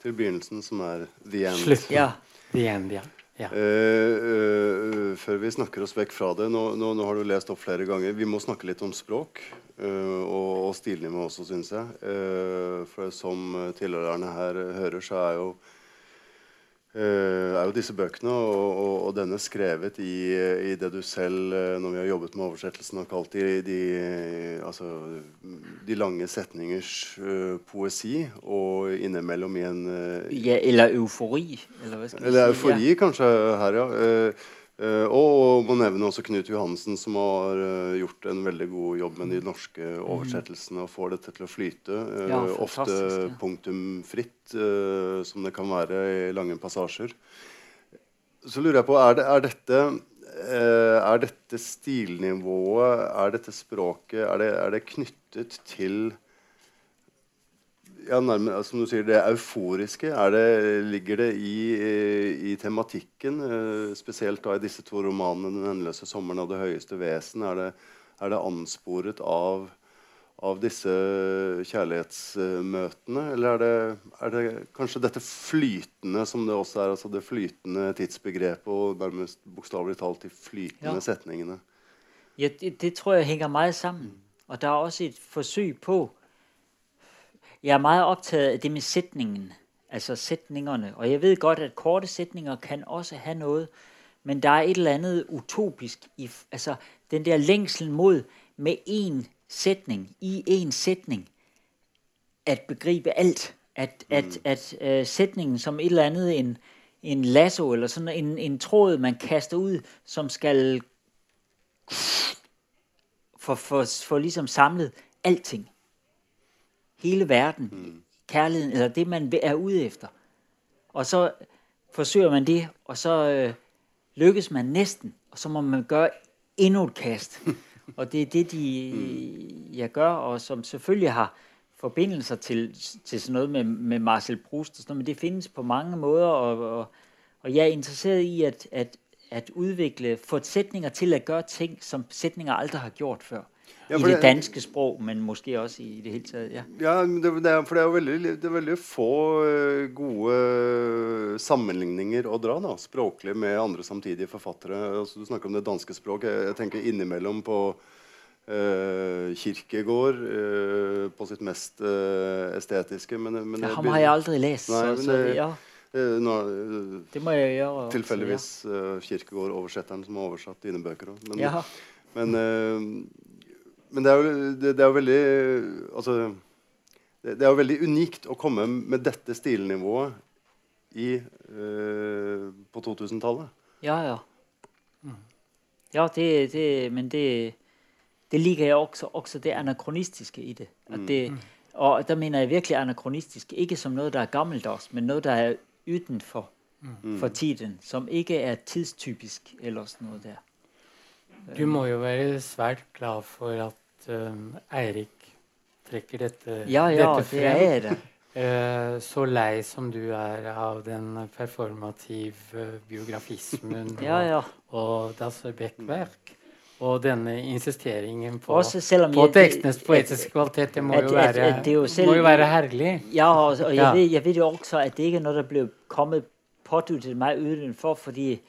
Til begynnelsen, som er the end. Slutten. ja, The end, ja. Ja. Uh, uh, før vi snakker oss vekk fra det, nå, nå, nå har du lest opp flere ganger. Vi må snakke litt om språk uh, og, og stilnivå også, syns jeg. For som tilhørerne her hører, så er jo er jo disse bøkene, og, og, og denne skrevet i, i, det du selv, eh, når vi har jobbet med oversettelsen, har kalt de, de, altså, de lange setningers uh, poesi, og innimellom i en uh, Ja, eller eufori. Eller, hva Eller si? eufori, kanskje, her, ja. Eh, eh, og må nevne også Knut Johansen, som har eh, gjort en veldig god jobb med de norske oversettelsene og får dette til å flyte. eh, Ja, ofte ja. punktumfritt, eh, som det kan være i lange passasjer. Så lurer jeg på, er, det, er dette eh, er dette stilnivået, er dette språket, er det, er det knyttet til ja, nærmere, som du sier, det euforiske, er det, ligger det i, eh, i tematikken? eh, Spesielt da i disse to romanene 'Den endeløse sommeren' og 'Det høyeste vesen'. Er det, er det ansporet av, av disse kjærlighetsmøtene? Eller er det, er det kanskje dette flytende, som det også er? Altså det flytende tidsbegrepet og nærmest bokstavelig talt de flytende Ja. setningene? Ja, det, det tror jeg henger mye sammen. Og der er også et forsøk på Jeg er meget optaget af det med sætningen. Altså sætningerne. Og jeg ved godt, at korte sætninger kan også have noget. Men der er et eller andet utopisk i altså den der længsel mod med en sætning, i en sætning, at begribe alt. At, at, at uh, sætningen som et eller andet, en, en lasso, eller sådan en, en tråd, man kaster ud, som skal for, for, for ligesom samlet alting. Hele verden, mm. kærligheden, eller det, man er ude efter. Og så forsøger man det, og så øh, lykkes man næsten, og så må man gøre endnu et kast. [LAUGHS] og det er det, de, jeg gør, og som selvfølgelig har forbindelser til, til sådan noget med, med Marcel Proust, og sådan noget, men det findes på mange måder, og, og, og jeg er interesseret i at, at, at udvikle, få sætninger til at gøre ting, som sætninger aldrig har gjort før. Ja, I det det- danske sprog, men måske også i det hele taget, ja. Ja, det, det er, for det er jo veldig, det er veldig få eh, gode sammenligninger å dra da, språklig med andre samtidige forfattere. Altså, du snakker om det danske språk. Jeg, jeg tenker innimellom på Uh, Kirkegård uh, på sitt mest uh, estetiske. Men, men ja ham har jeg aldri lest. Nei, det- ja, eh, nå, eh, det må jeg gjøre. Tilfeldigvis uh, Kirkegård-oversetteren som har oversatt dine bøker òg. Men, Ja. men, eh, men det er jo, det, det er jo veldig Altså det, det er jo veldig unikt å komme med dette stilnivået i, eh, på 2000-tallet. Ja, ja. Ja, det, det, men det, det ligger jeg også, også det anakronistiske i det. At det. Og da mener jeg virkelig anakronistisk, ikke som noe der er gammeldags, men noe der er utenfor mm. for tiden, som ikke er tidstypisk eller noe der. Du må jo være svært glad for at um, Eirik trekker dette, Ja, ja, dette det er det. Eh, så lei som du er av den performative biografismen [LAUGHS] Ja, ja. og, Das Beck-verk, og denne insisteringen på, på tekstenes at- poetiske kvalitet, det må, et, jo være, et, jo selv- må jo være herlig. Ja, og, og jeg. Ved, jeg ved jo også, at det ikke er noe der ble kommet påduttet meg udenfor, fordi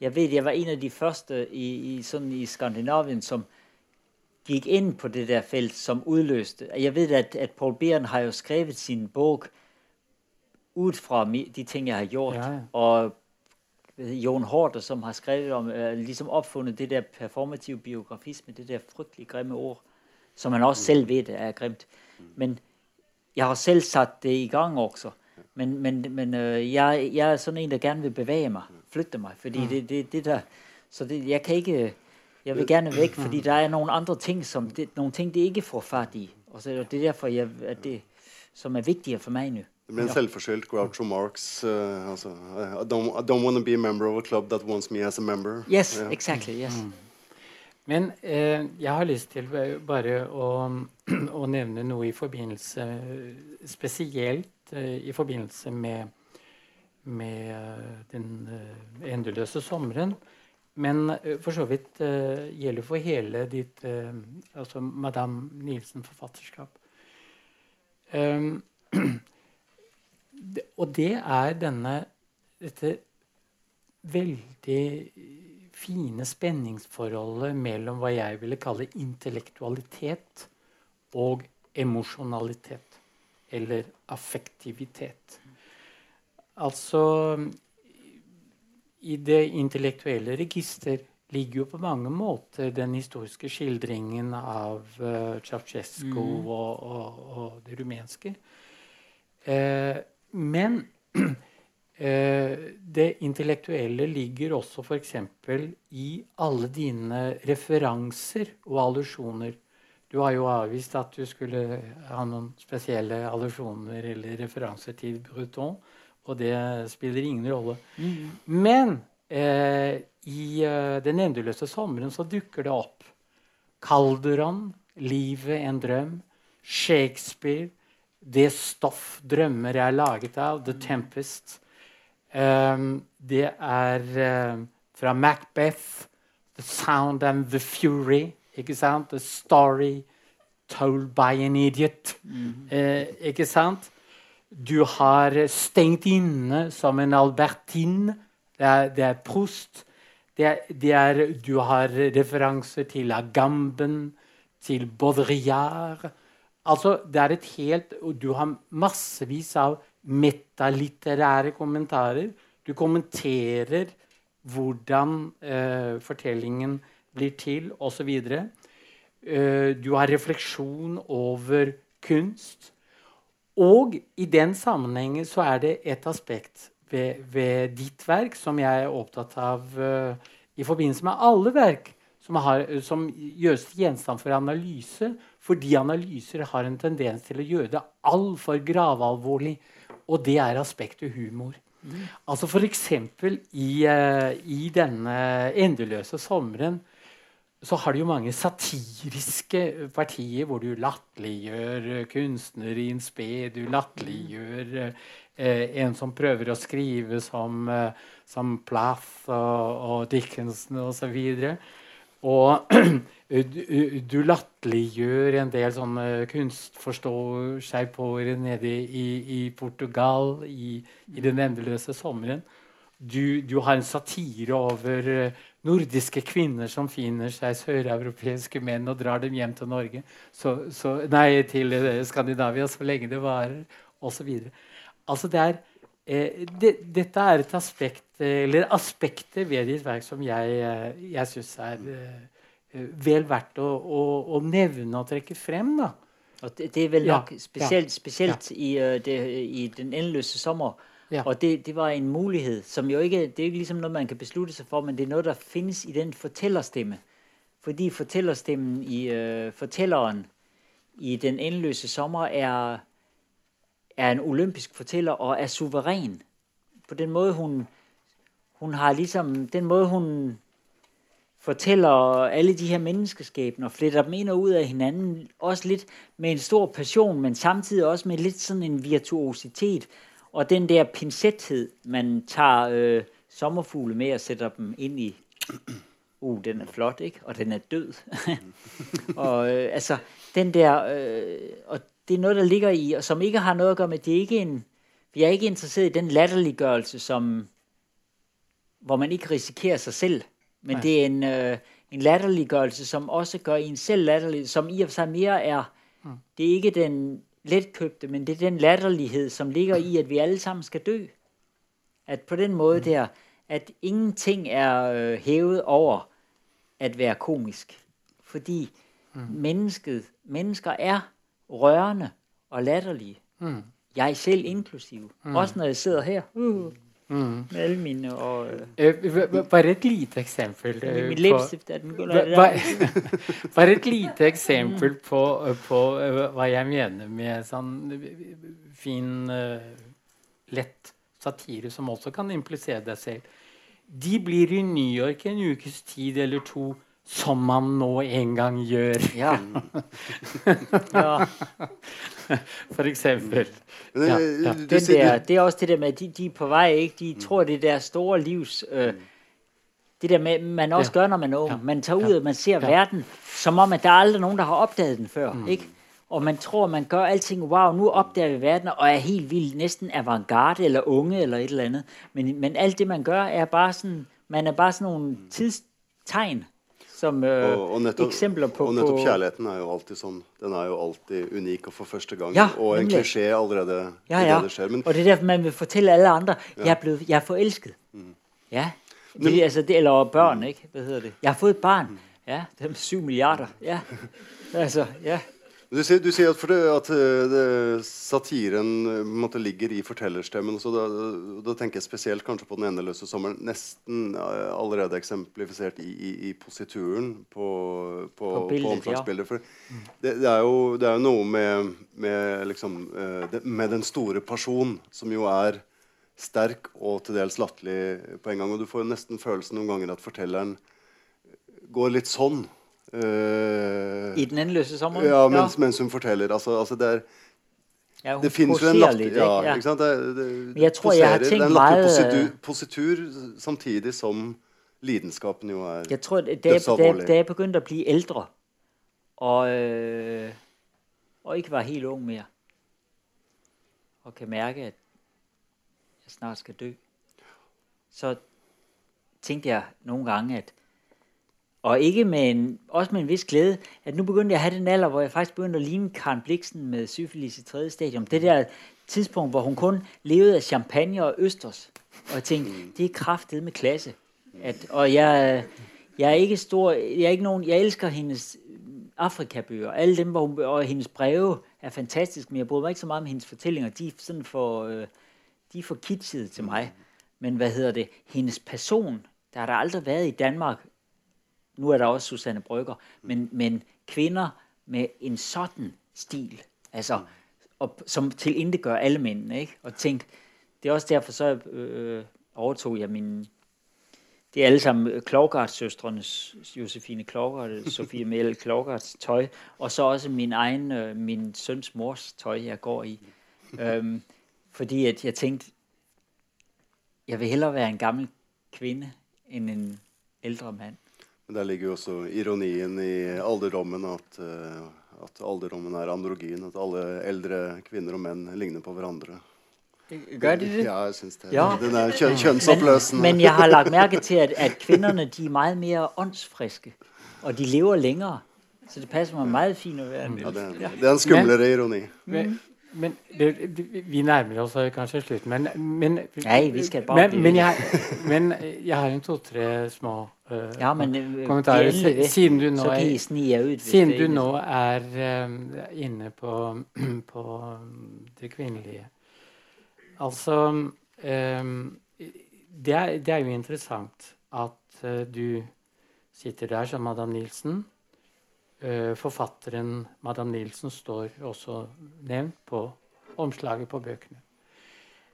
jeg vet jeg var en av de første i, i, sånn i Skandinavien, som gik inn på det der felt, som utløste Jeg vet at, at Paul Beeren har jo skrevet sin bok ut fra de ting, jeg har gjort, Ja, ja. og Jon Horter, som har skrevet om, liksom oppfunnet det der performative biografisme, det der fryktelig grimme ord, som han også selv vet er grimt. Men jeg har selv satt det i gang også. Men, men, men øh, jeg, jeg er sånn en, som gjerne vil bevæge meg, flytte meg. fordi det, det, det der, så det, jeg kan ikke, jeg vil gerne væk, fordi der er nogle andre ting, som det, nogle ting, det ikke får fat i. Og så det er derfor, jeg, at det, som er vigtigere for mig nu. Det blir en selvforskyldt Groucho Marx. Uh, altså, I don't, I don't want to be a member of a club that wants me as a member. Yes, Ja. exactly, yes. Men eh, jeg har lyst til bare å, å nevne noe i forbindelse Spesielt eh, i forbindelse med, med den eh, endeløse sommeren. Men eh, for så vidt uh, gjelder for hele ditt uh, altså Madame Nielsen-forfatterskap. Um, [CLEARS THROAT] og det er denne dette veldig fine spenningsforholdet mellom hva jeg ville kalle intellektualitet og emosjonalitet. Eller affektivitet. Altså i det intellektuelle register ligger jo på mange måter den historiske skildringen av uh, Ceaucescu Mm. og, og, og det rumenske. Eh, men [CLEARS THROAT] eh, det intellektuelle ligger også f.eks. i alle dine referanser og allusjoner. Du har jo avvist at du skulle ha noen spesielle allusjoner eller referanser til Breton, og det spiller ingen rolle. Men eh, i eh, Den endeløse sommeren så dukker det opp Calderon, 'Livet en drøm', Shakespeare, det stoff drømmer er laget av, 'The Tempest'. Um, det er eh, fra Macbeth, 'The Sound and the Fury'. Ikke sant? 'The Story Told by an Idiot'. Eh, ikke sant? Du har eh, stengt inne som en albertin. Det er, det er prost. Det det er, du har referanser til Agamben, til Baudrillard. Altså, det er et helt og Du har massevis av metalitterære kommentarer. Du kommenterer hvordan eh, fortellingen blir til, osv. Uh, du har refleksjon over kunst. Og i den sammenhengen så er det et aspekt ved, ved ditt verk som jeg er opptatt av uh, i forbindelse med alle verk som, har, som gjøres til gjenstand for analyse, fordi analyser har en tendens til å gjøre det altfor gravalvorlig. Og det er aspektet humor. Altså F.eks. I, uh, i denne endeløse sommeren så har du jo mange satiriske partier hvor du latterliggjør eh, kunstnere en sped. Du latterliggjør eh, en som prøver å skrive som, eh, som Plath og, og Dickinson osv. Og [CLEARS THROAT] du, du latterliggjør en del sånne nede i, i Portugal i, i den endeløse sommeren. Du, du, har en satire over nordiske kvinner som finner seg søreuropeiske menn og drar dem hjem til Norge. Så, så, nei, til uh, Skandinavia så lenge det varer, osv. Altså det er, uh, det, dette er et aspekt, eller aspekter ved ditt verk som jeg, jeg syns er vel verdt å, å, å, nevne og trekke frem. da. Og det, det er vel nok Ja, spesielt, spesielt ja. I, uh, det, i den endeløse sommer. Ja. Og det, det var en mulighet som jo ikke Det er jo ikke liksom noe man kan beslutte seg for, men det er noe der finnes i den fortellerstemme. Fordi fortellerstemmen i uh, fortelleren i Den endeløse sommer er, er en olympisk forteller og er suveren. På den måte hun Hun har liksom Den måte hun forteller alle de her menneskeskæbner, fletter dem inn og ut av hinanden, også litt med en stor passion, men samtidig også med litt sånn en virtuositet, og den der pinsethed, man tager øh, sommerfugle med og sætter dem ind i, uh, den er flot, ikke? Og den er død. [LAUGHS] og øh, altså, den der, øh, og det er noget, der ligger i, og som ikke har noget at gøre med, det er ikke en, vi er ikke interesseret i den latterliggørelse, som, hvor man ikke risikerer sig selv, men Nej. det er en, øh, en latterliggørelse, som også gør en selv latterlig, som i og for sig mere er, Mm. det er ikke den letkøbte, men det er den latterlighed, som ligger i, at vi alle sammen skal dø. At på den måde der, at ingenting er øh, hævet over at være komisk. Fordi mennesket, mennesker er rørende og latterlige. Mm. Jeg selv inklusiv. Også når jeg sidder her uh, Mm. alle mine og Eh, v- v- Bare et lite eksempel. eh, på- Bare, [LAUGHS] bare et lite eksempel på, på eh, hva jeg mener med sånn eh, fin, eh, lett satire, som også kan implisere deg selv. De blir i New York en ukes tid eller to, som man nå en gang gjør, Ja. [LAUGHS] ja. for eksempel. Ja, ja. Den der, det er også det der med, at de, de er på vei, ikke? De tror, det der store livs... Øh, det der med, man også Ja. gør, når man er ung. Man tager ud, og man ser Ja. verden, som om, at der er aldrig nogen, der har opdaget den før, ikke? Og man tror, man gør alting, wow, nu opdager vi verden, og er helt vildt, næsten avantgarde, eller unge, eller et eller andet. Men, men alt det, man gør, er bare sådan, man er bare sådan nogle tidstegn, som uh, og, og, nettopp, eksempler på... og nettopp kjærligheten er jo alltid sånn. Den er jo alltid unik og for første gang. Ja, og en klisjé allerede Ja, ja. det skjer. Men Og det er derfor, man vil fortelle alle andre, jeg er, blevet, jeg er forelsket. Ja, Det, altså det, eller børn, ikke? Hva heter det? Jeg har fått barn. Ja, det er syv milliarder. Ja. Altså, ja. Du sier, du sier at, det, at eh, det, satiren eh, måte ligger i fortellerstemmen. Så da, da tenker jeg spesielt kanskje på 'Den endeløse sommeren'. Nesten eh, allerede eksemplifisert i, i, i posituren på, på, På bildet, på omslagsbildet. For det, det, er jo, det er jo noe med, med, liksom, med den store person, som jo er sterk og til dels latterlig på en gang. Og du får nesten følelsen noen ganger at fortelleren går litt sånn. Eh, I den endeløse sommeren ja, mens, mens hun forteller. Altså, altså det, er, ja, det finnes jo en poserer latter... lidt, Ja, ikke? sant? Det, det, jeg tror, jeg har tenkt Det meget, positur, samtidig som lidenskapen jo er Jeg tror, jeg, Dødsalvorlig. da, jeg begynte å bli eldre og, øh, og ikke var helt ung mer, og kan merke at jeg snart skal dø, så tenkte jeg noen ganger at og ikke med en, også med en vis glæde, at nu begyndte jeg at have den alder, hvor jeg faktisk begyndte at ligne Karen Bliksen med syfilis i tredje stadium. Det der tidspunkt, hvor hun kun levede af champagne og østers. Og jeg tænkte, det er kraftet med klasse. At, og jeg, jeg er ikke stor, jeg er ikke nogen, jeg elsker hendes Afrikabøger. Alle dem, hvor hun, og hendes breve er fantastisk, men jeg bryder mig ikke så meget om hendes fortællinger. De er sådan for, øh, de er for kitschede til mig. Men hvad hedder det? Hendes person, der har der aldrig været i Danmark. Nu er det også Susanne Brygger. Men, men kvinner med en sånn stil, altså, og, som til intet gør alle mennene. ikke? Og tenk, det er også derfor, så øh, overtog jeg min det er alle sammen Klovgard-søstrenes Josefine Klovgard, Sofie [LAUGHS] Melle Klovgards tøj, og så også min egen, øh, min søns mors tøj, jeg går i. Um, fordi at jeg tænkte, jeg vil hellere være en gammel kvinne end en ældre mand. Men der ligger jo også ironien i alderdommen, at, eh, at alderdommen er androgyn. At alle eldre kvinner og menn ligner på hverandre. Gør de det? Ja, jeg syns det. Ja. Den er kjø kjønnsoppløsende. Men, men jeg har lagt merke til, at, at kvinnene de er mye mer åndsfriske, og de lever lenger. Så det passer meg veldig fint å være en ja, det, er, det er en skumlere ironi. Men, men det, vi nærmer oss kanskje slutten, men, men Nei, vi skal bare men, men, jeg, men jeg har en to-tre små uh, Ja, men øh, kommentarer. Siden du nå er, siden du nå er eh, inne på, [CLEARS THROAT] på det kvinnelige Altså um, det, er, det er jo interessant at uh, du sitter der som Madame Nielsen. Eh, forfatteren Madame Nielsen står også nevnt på omslaget på bøkene.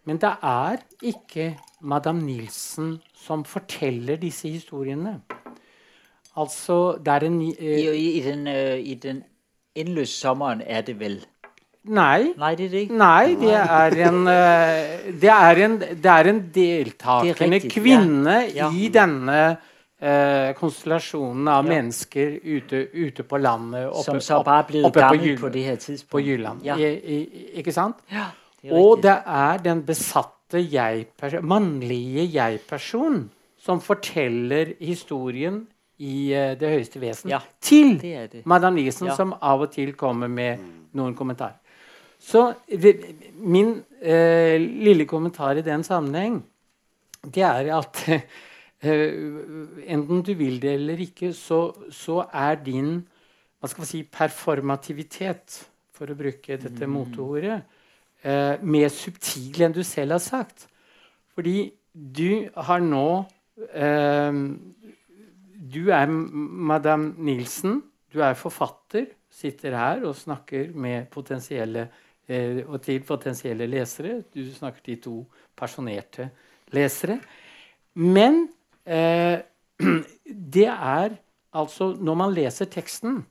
Men det er ikke Madame Nielsen som forteller disse historiene. Altså, det er en I, eh, i, i, den, uh, I den endeløse sommeren er det vel? Nei. Nei, det er det. Nei, det er en, uh, det er en, det er en deltakende kvinne ja. Ja. i denne eh, konstellasjonen av Ja. mennesker ute, ute på landet. Oppe, Som så bare er oppe på det her på. Jylland. Ja, I, i, ikke sant? ja det Og det er den besatte jeg mannlige jeg-person som forteller historien i uh, Det høyeste vesen Ja, til det det. Madame Nielsen, som av og til kommer med noen kommentarer. Så det- min uh, lille kommentar i den sammenheng, det er at [LAUGHS] enten du vil det eller ikke, så, så er din hva skal man si, performativitet, for å bruke dette moteordet, eh, mer subtil enn du selv har sagt. Fordi du har nå eh, Du er Madame Nielsen. Du er forfatter. Sitter her og snakker med potensielle eh, og til potensielle lesere. Du snakker til to personerte lesere. Men eh, [CLEARS THROAT] det er altså Når man leser teksten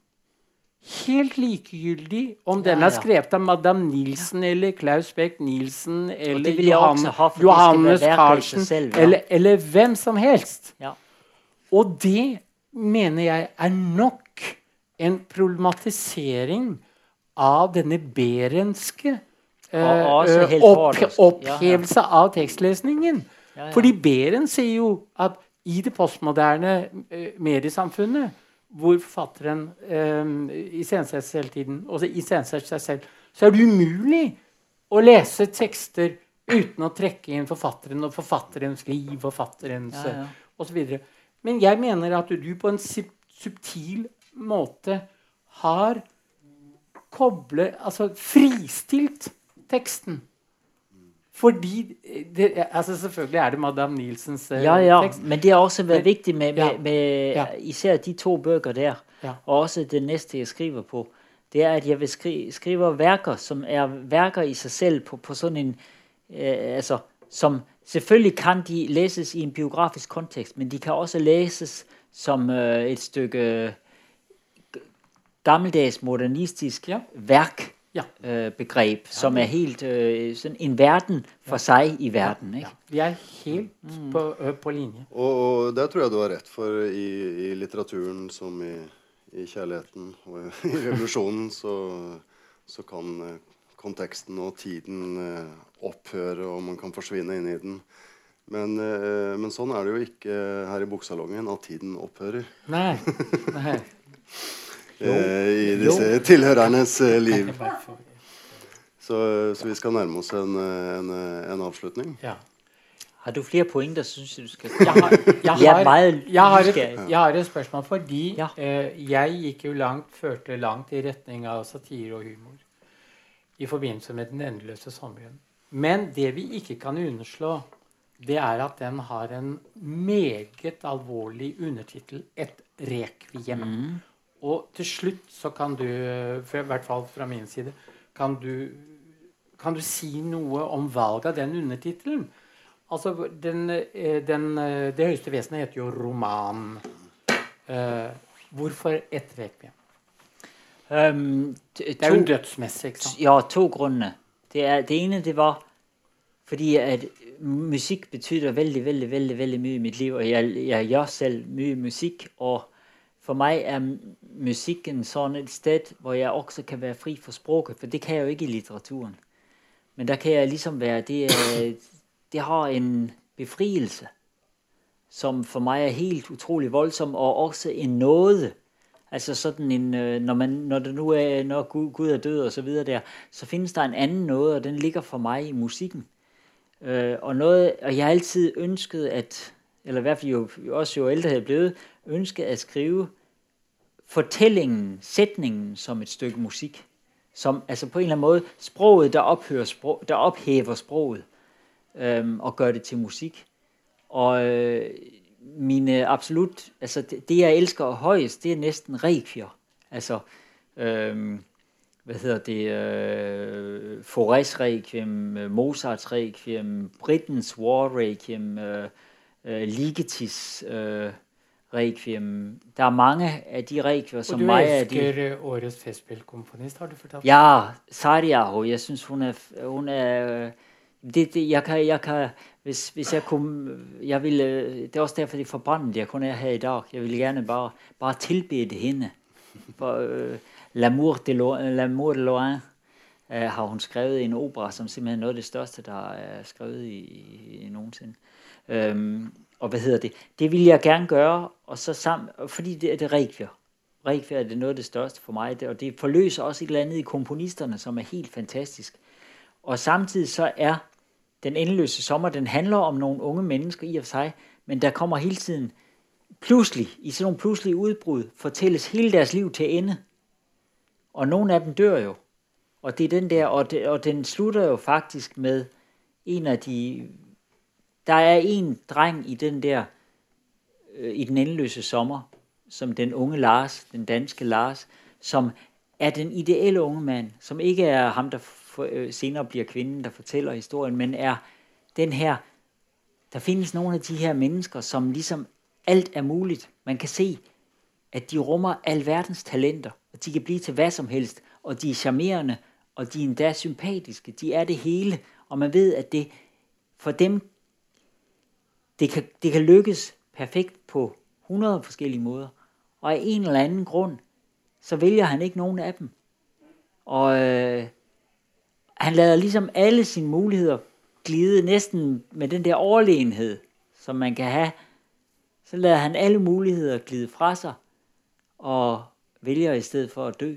Helt likegyldig om den er skrevet av Madame Nielsen eller Klaus Beck Nielsen eller Johan, Johannes Carlsen eller, eller hvem som helst. Ja. Og det mener jeg er nok en problematisering av denne berenske eh, eh, opphevelse av tekstlesningen. Fordi Beren sier jo at i det postmoderne eh, mediesamfunnet, hvor forfatteren eh, iscenesetter hele tiden, og iscenesetter seg selv, så er det umulig å lese tekster uten å trekke inn forfatteren og forfatterens liv, forfatterens Ja, ja. osv. Men jeg mener at du på en subtil måte har koblet Altså fristilt teksten. Fordi det, altså Selvfølgelig er det Madame Nielsens uh, ja, ja, tekst. Men det har også vært men, viktig med, med, med ja. især de to bøker der, og også det neste jeg skriver på. Det er at jeg vil skri skrive verker som er verker i seg selv på, på sånn en eh, altså, som Selvfølgelig kan de leses i en biografisk kontekst, men de kan også leses som øh, et stykke gammeldags modernistisk ja. Ja. øh, som er helt øh, sådan en verden for ja. seg i verden. Ikke? Vi er helt mm. på, øh, på, linje. Og, og det tror jeg du har rett for i, i litteraturen som i, i, kjærligheten og i [LAUGHS] revolusjonen, så, så kan øh, konteksten og tiden opphøre, og man kan forsvinne inn i den. Men, eh, men, sånn er det jo ikke her i buksalongen, at tiden opphører. Nei, [LAUGHS] nei. Eh, I disse jo. tilhørernes eh, liv. Så, så, vi skal nærme oss en, en, en avslutning. Ja. Har du flere poeng der syns du skal jeg har, jeg, har, jeg, har et, jeg har et spørsmål fordi ja. eh, jeg gikk jo langt, førte langt i retning av satire og humor i forbindelse med Den endeløse sommeren. Men det vi ikke kan underslå, det er at den har en meget alvorlig undertittel, 'Et rekviem'. Mm. Og til slutt så kan du, i hvert fall fra min side, kan du, kan du si noe om valget av den undertittelen? Altså, den, eh, den, eh, Det høyeste vesenet heter jo roman. Uh, hvorfor ett rekviem? Um, det er jo dødsmessig. ikke sant? Ja, to grunner. Det, er, det ene det var fordi at musikk betyr veldig veldig, veldig, veldig mye i mitt liv. Og jeg, jeg gjør selv mye musikk. Og for meg er musikken sånn et sted hvor jeg også kan være fri for språket. For det kan jeg jo ikke i litteraturen. Men der kan jeg liksom være Det, det har en befrielse som for meg er helt utrolig voldsom, og også en nåde Altså sådan en, øh, når, man, når det nu er, når Gud, Gud er død og så videre der, så findes der en anden nåde, og den ligger for meg i musikken. Uh, og, noget, og jeg har altid ønsket at, eller i hvert fald jo, også jo ældre jeg er blevet, ønsket at skrive fortællingen, sætningen som et stykke musik. Som, altså på en eller anden måde, sproget, der, ophører sprog, der ophæver sproget, øhm, og gør det til musik. Og øh, mine absolut, altså det, det jeg elsker højest, det er næsten requier. Altså, øhm, hvad hedder det, øh, Forest Requiem, øh, Mozarts Requiem, Britens War Requiem, øh, øh, Ligetis øh, Requiem. Der er mange av de requiemer, som meg er de... Og du elsker årets festspillkomponist, har du fortalt? Ja, Sariaho. Jeg synes, hun er... Hun er det, det, jeg kan, jeg kan, hvis, hvis jeg kunne, jeg ville, det er også derfor, det er forbandet, jeg kun er her i dag. Jeg vil gerne bare, bare tilbede henne. For, uh, L'amour de, L'amour de Loin uh, har hun skrevet i en opera, som simpelthen er noe av det største, der er skrevet i, i, i noensinne. Um, og hvad hedder det? Det vil jeg gerne gøre, og så sammen, fordi det, er det requiem. Requiem er det noget af det største for mig, og det forløser også et eller andet i komponisterne, som er helt fantastisk. Og samtidig så er den endeløse sommer, den handler om nogle unge mennesker i og for sig, men der kommer hele tiden pludselig, i sådan nogle pludselige udbrud, fortælles hele deres liv til ende. Og nogle af dem dør jo. Og det er den der, og, det, og den slutter jo faktisk med en af de, der er en dreng i den der, øh, i den endeløse sommer, som den unge Lars, den danske Lars, som er den ideelle unge mand, som ikke er ham, der øh, senere bliver kvinden, der fortæller historien, men er den her, der findes nogle af de her mennesker, som ligesom alt er muligt. Man kan se, at de rummer alverdens talenter, og de kan blive til hvad som helst, og de er charmerende, og de er endda sympatiske. De er det hele, og man ved, at det for dem, det kan, det kan lykkes perfekt på 100 forskellige måder. Og af en eller anden grund, så vælger han ikke nogen af dem. Og øh, han lader ligesom alle sine muligheder glide næsten med den der overlegenhed, som man kan have. Så lader han alle muligheder glide fra sig, og vælger i stedet for at dø.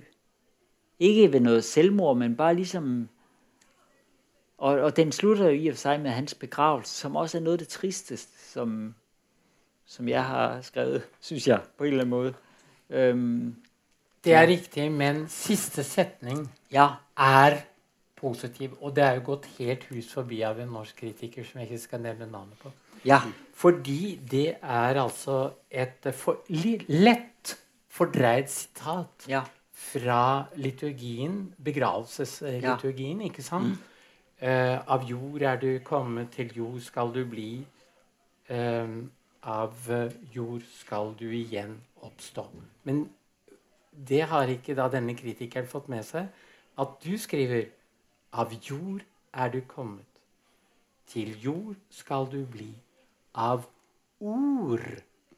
Ikke ved noget selvmord, men bare ligesom... Og, og den slutter jo i og for seg med hans begravelse, som også er noe av det tristeste, som som jeg har skrevet, synes jeg, på en eller annen måte. Um, Det er riktig, men siste setning ja, er positiv. Og det er jo gått helt hus forbi av en norsk kritiker som jeg ikke skal nevne navnet på. ja, Fordi det er altså et for, lett fordreid sitat ja, fra liturgien, begravelsesliturgien, ikke sant? Eh, av jord er du kommet, til jord skal du bli. Eh, av jord skal du igjen oppstå. Men det har ikke da denne kritikeren fått med seg. At du skriver av jord er du kommet. Til jord skal du bli. Av ord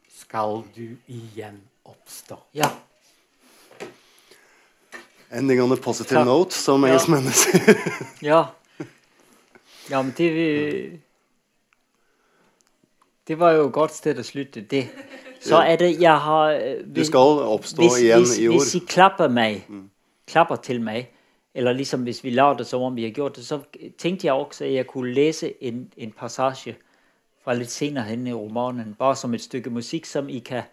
skal du igjen oppstå. ja. Ending on a positive Takk. note, som Ja. engelskmennene sier. [LAUGHS] Ja. Ja, men det, det var jo et godt sted å slutte det. Så er det, jeg har... øh, Du skal oppstå hvis, igjen hvis, i jord. Hvis I klapper meg, klapper til meg, eller liksom hvis vi lader som om vi har gjort det, så tenkte jeg også at jeg kunne lese en, en passasje fra litt senere hen i romanen, bare som et stykke musikk som I kan,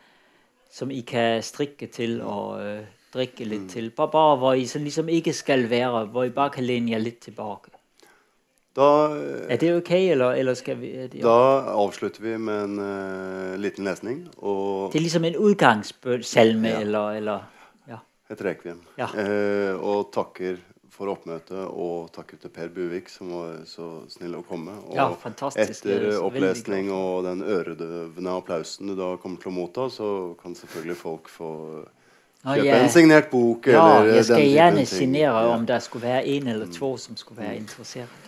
som I kan strikke til og øh, drikke litt til. Bare, bare hvor I liksom ikke skal være, hvor I bare kan lene jer litt tilbake. Da, Er det ok, eller, eller skal vi det, da avslutter vi med en uh, liten lesning og det er liksom en utgangsselme, Ja. eller, eller ja. et rekviem. Ja. Uh, og takker for oppmøtet, og takker til Per Buvik, som var så snill å komme. Og Ja, er etter opplesning og den øredøvende applausen du da kommer til å motta, så kan selvfølgelig folk få kjøpe ja. en signert bok. Ja, eller jeg skal gjerne signere Ja. om det skulle være en eller to som skulle være interessert.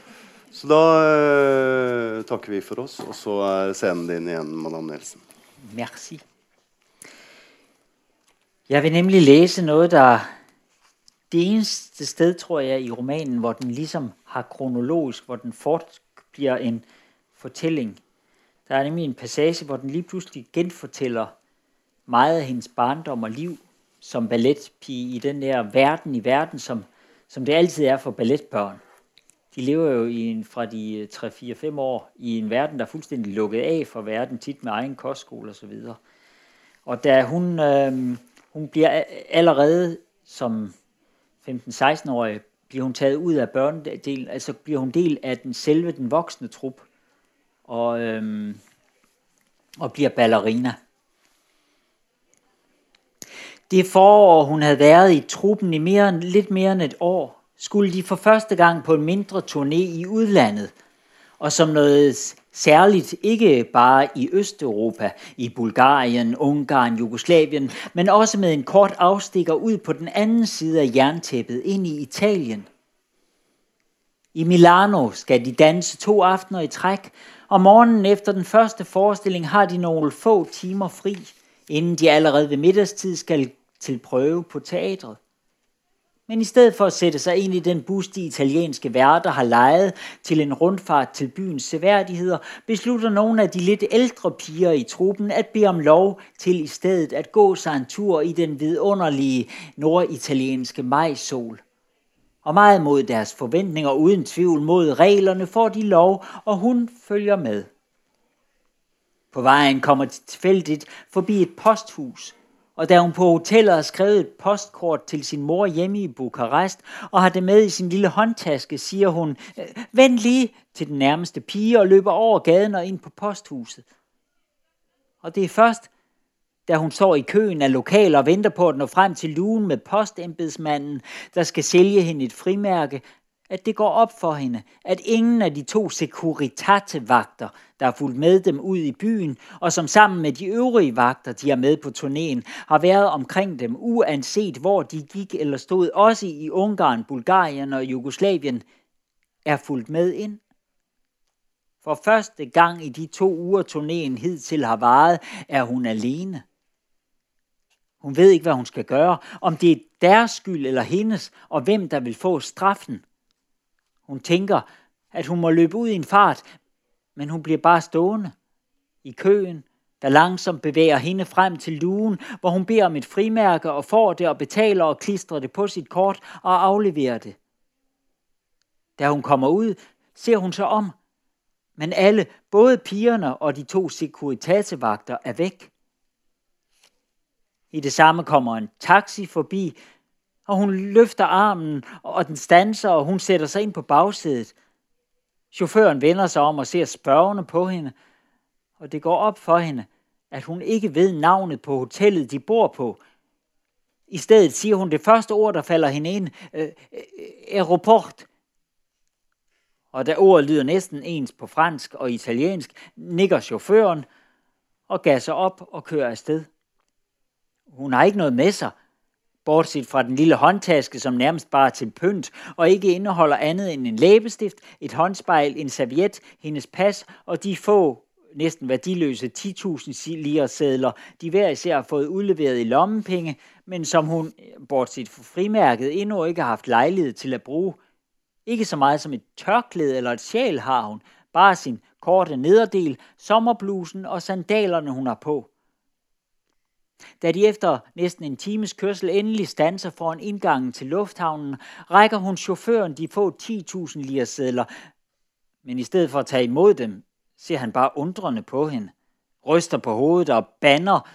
Så da eh, takker vi for oss, og så er scenen din igjen, Madame Nielsen. Merci. Jeg vil nemlig lese noe der det eneste sted, tror jeg, i romanen, hvor den ligesom har kronologisk, hvor den fort blir en fortelling. Der er nemlig en passage, hvor den lige pludselig genforteller meget av hennes barndom og liv som ballettpige i den der verden i verden, som, som det alltid er for balletbørn. De lever jo en, fra de øh, 3-4-5 år i en verden, der er fuldstændig lukket af for verden, tit med egen kostskole osv. Og da hun, øh, hun bliver allerede som 15-16-årig, bliver hun taget ud af børnedelen, altså bliver hun del af den selve den voksne trup, og, øh, og bliver ballerina. Det forår, hun havde været i truppen i mere, lidt mere end et år, skulle de for første gang på en mindre turné i udlandet. Og som noget s- særligt, ikke bare i Østeuropa, i Bulgarien, Ungarn, Jugoslavien, men også med en kort afstikker ud på den anden side af jerntæppet ind i Italien. I Milano skal de danse to aftener i træk, og morgenen efter den første forestilling har de nogle få timer fri, inden de allerede ved middagstid skal til prøve på teatret. Men i stedet for at sætte sig ind i den bus, de italienske værter har lejet til en rundfart til byens seværdigheder, beslutter nogle af de lidt ældre piger i truppen at bede om lov til i stedet at gå sig en tur i den vidunderlige norditalienske majsol. Og meget mod deres forventninger, uden tvivl mod reglerne, får de lov, og hun følger med. På vejen kommer de tilfældigt forbi et posthus, og da hun på hotellet har skrevet et postkort til sin mor hjemme i Bukarest, og har det med i sin lille håndtaske, siger hun, «Vend vent lige til den nærmeste pige, og løber over gaden og ind på posthuset. Og det er først, da hun står i køen af lokaler og venter på at nå frem til lugen med postembedsmanden, der skal sælge hende et frimærke, at det går op for hende, at ingen af de to sekuritate-vagter, der har fulgt med dem ud i byen, og som sammen med de øvrige vagter, de er med på turnéen, har været omkring dem, uanset hvor de gik eller stod, også i Ungarn, Bulgarien og Jugoslavien, er fulgt med ind. For første gang i de to uger turnéen hidtil har varet, er hun alene. Hun ved ikke, hvad hun skal gøre, om det er deres skyld eller hendes, og hvem der vil få straffen. Hun tænker, at hun må løbe ud i en fart, men hun bliver bare stående i køen, der langsomt bevæger hende frem til lugen, hvor hun beder om et frimærke og får det og betaler og klistrer det på sit kort og afleverer det. Da hun kommer ud, ser hun sig om, Men alle, både pigerne og de to sekuritatevagter, er væk. I det samme kommer en taxi forbi, og hun løfter armen, og den stanser, og hun sætter sig ind på bagsædet. Chaufføren vender sig om og ser spørgende på hende, og det går op for hende, at hun ikke ved navnet på hotellet, de bor på. I stedet siger hun det første ord, der falder hende ind, øh, øh, aeroport. Og da ordet lyder næsten ens på fransk og italiensk, nikker chaufføren og gasser op og kører afsted. Hun har ikke noget med sig, bortset fra den lille håndtaske, som nærmest bare er til pynt, og ikke indeholder andet end en læbestift, et håndspejl, en serviet, hendes pas og de få næsten værdiløse 10.000 lire sædler, de hver især har fået udleveret i lommepenge, men som hun, bortset fra frimærket, endnu ikke har haft lejlighed til at bruge. Ikke så meget som et tørklæde eller et sjæl har hun, bare sin korte nederdel, sommerblusen og sandalerne, hun har på. Da de efter næsten en times kørsel endelig stanser foran indgangen til lufthavnen, rækker hun chaufføren de få 10.000 lire sædler, men i stedet for at tage imod dem, ser han bare undrende på hende, ryster på hovedet og banner,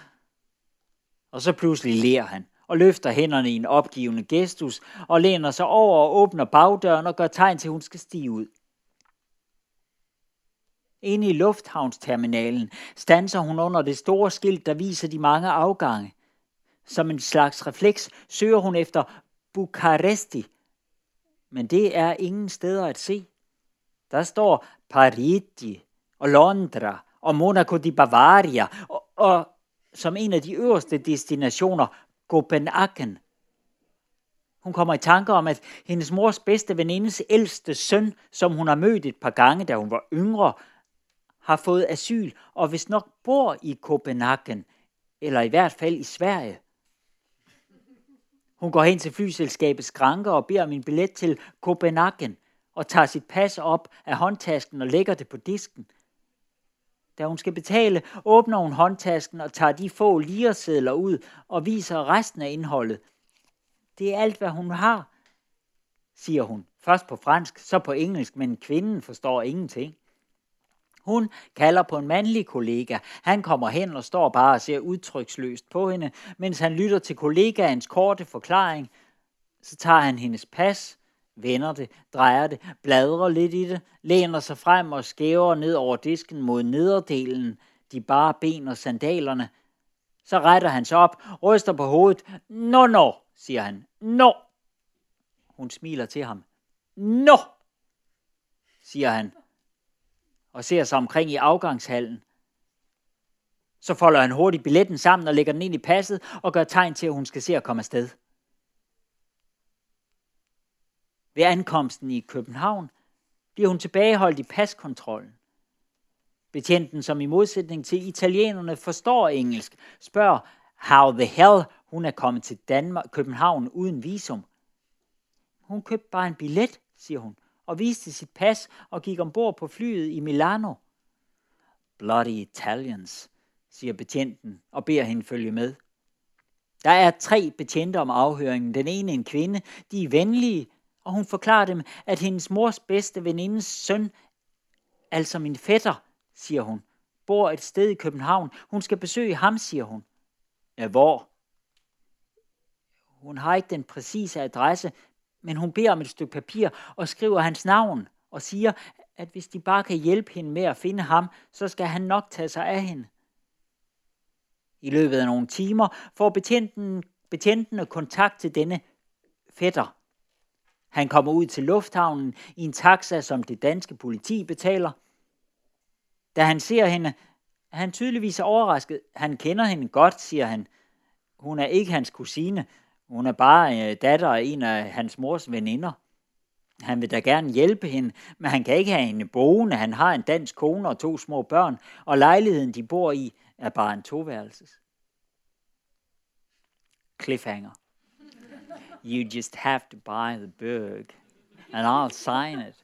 og så pludselig ler han og løfter hænderne i en opgivende gestus og læner sig over og åbner bagdøren og gør tegn til, at hun skal stige ud. Inde i lufthavnsterminalen stanser hun under det store skilt, der viser de mange afgange. Som en slags refleks søger hun efter Bukaresti, men det er ingen steder at se. Der står Parigi og Londra og Monaco di Bavaria og, og som en af de øverste destinationer Copenhagen. Hun kommer i tanke om, at hendes mors bedste venindes ældste søn, som hun har mødt et par gange, da hun var yngre, har fået asyl og hvis nok bor i Copenhagen, eller i hvert fald i Sverige. Hun går hen til flyselskabets skranke og beder om en billet til Copenhagen og tager sit pas op af håndtasken og lægger det på disken. Da hun skal betale, åbner hun håndtasken og tager de få liresedler ud og viser resten af indholdet. Det er alt, hvad hun har, siger hun. Først på fransk, så på engelsk, men kvinden forstår ingenting. Hun kalder på en mandlig kollega. Han kommer hen og står bare og ser udtryksløst på hende, mens han lytter til kollegaens korte forklaring. Så tager han hendes pas, vender det, drejer det, bladrer lidt i det, læner sig frem og skæver ned over disken mod nederdelen, de bare ben og sandalerne. Så retter han sig op, ryster på hovedet. Nå, nå, siger han. Nå. Hun smiler til ham. Nå, siger han og ser sig omkring i afgangshallen. Så folder han hurtigt billetten sammen og lægger den ind i passet og gør tegn til, at hun skal se at komme afsted. Ved ankomsten i København bliver hun tilbageholdt i paskontrollen. Betjenten, som i modsætning til italienerne forstår engelsk, spørger, how the hell hun er kommet til Danmark, København uden visum. Hun købte bare en billet, siger hun, og viste sit pas og gik ombord på flyet i Milano. Bloody Italians, siger betjenten og beder hende følge med. Der er tre betjente om afhøringen. Den ene en kvinde. De er venlige, og hun forklarer dem, at hendes mors bedste venindes søn, altså min fætter, siger hun, bor et sted i København. Hun skal besøge ham, siger hun. Ja, hvor? Hun har ikke den præcise adresse, men hun beder om et stykke papir og skriver hans navn og siger, at hvis de bare kan hjælpe hende med at finde ham, så skal han nok tage sig af hende. I løbet af nogle timer får betjenten, betjentene kontakt til denne fætter. Han kommer ud til lufthavnen i en taxa, som det danske politi betaler. Da han ser hende, er han tydeligvis overrasket. Han kender hende godt, siger han. Hun er ikke hans kusine, hun er bare øh, datter af en af hans mors veninder. Han vil da gerne hjælpe hende, men han kan ikke have hende boende. Han har en dansk kone og to små børn, og lejligheden, de bor i, er bare en toværelses. Cliffhanger. You just have to buy the book, and I'll sign it.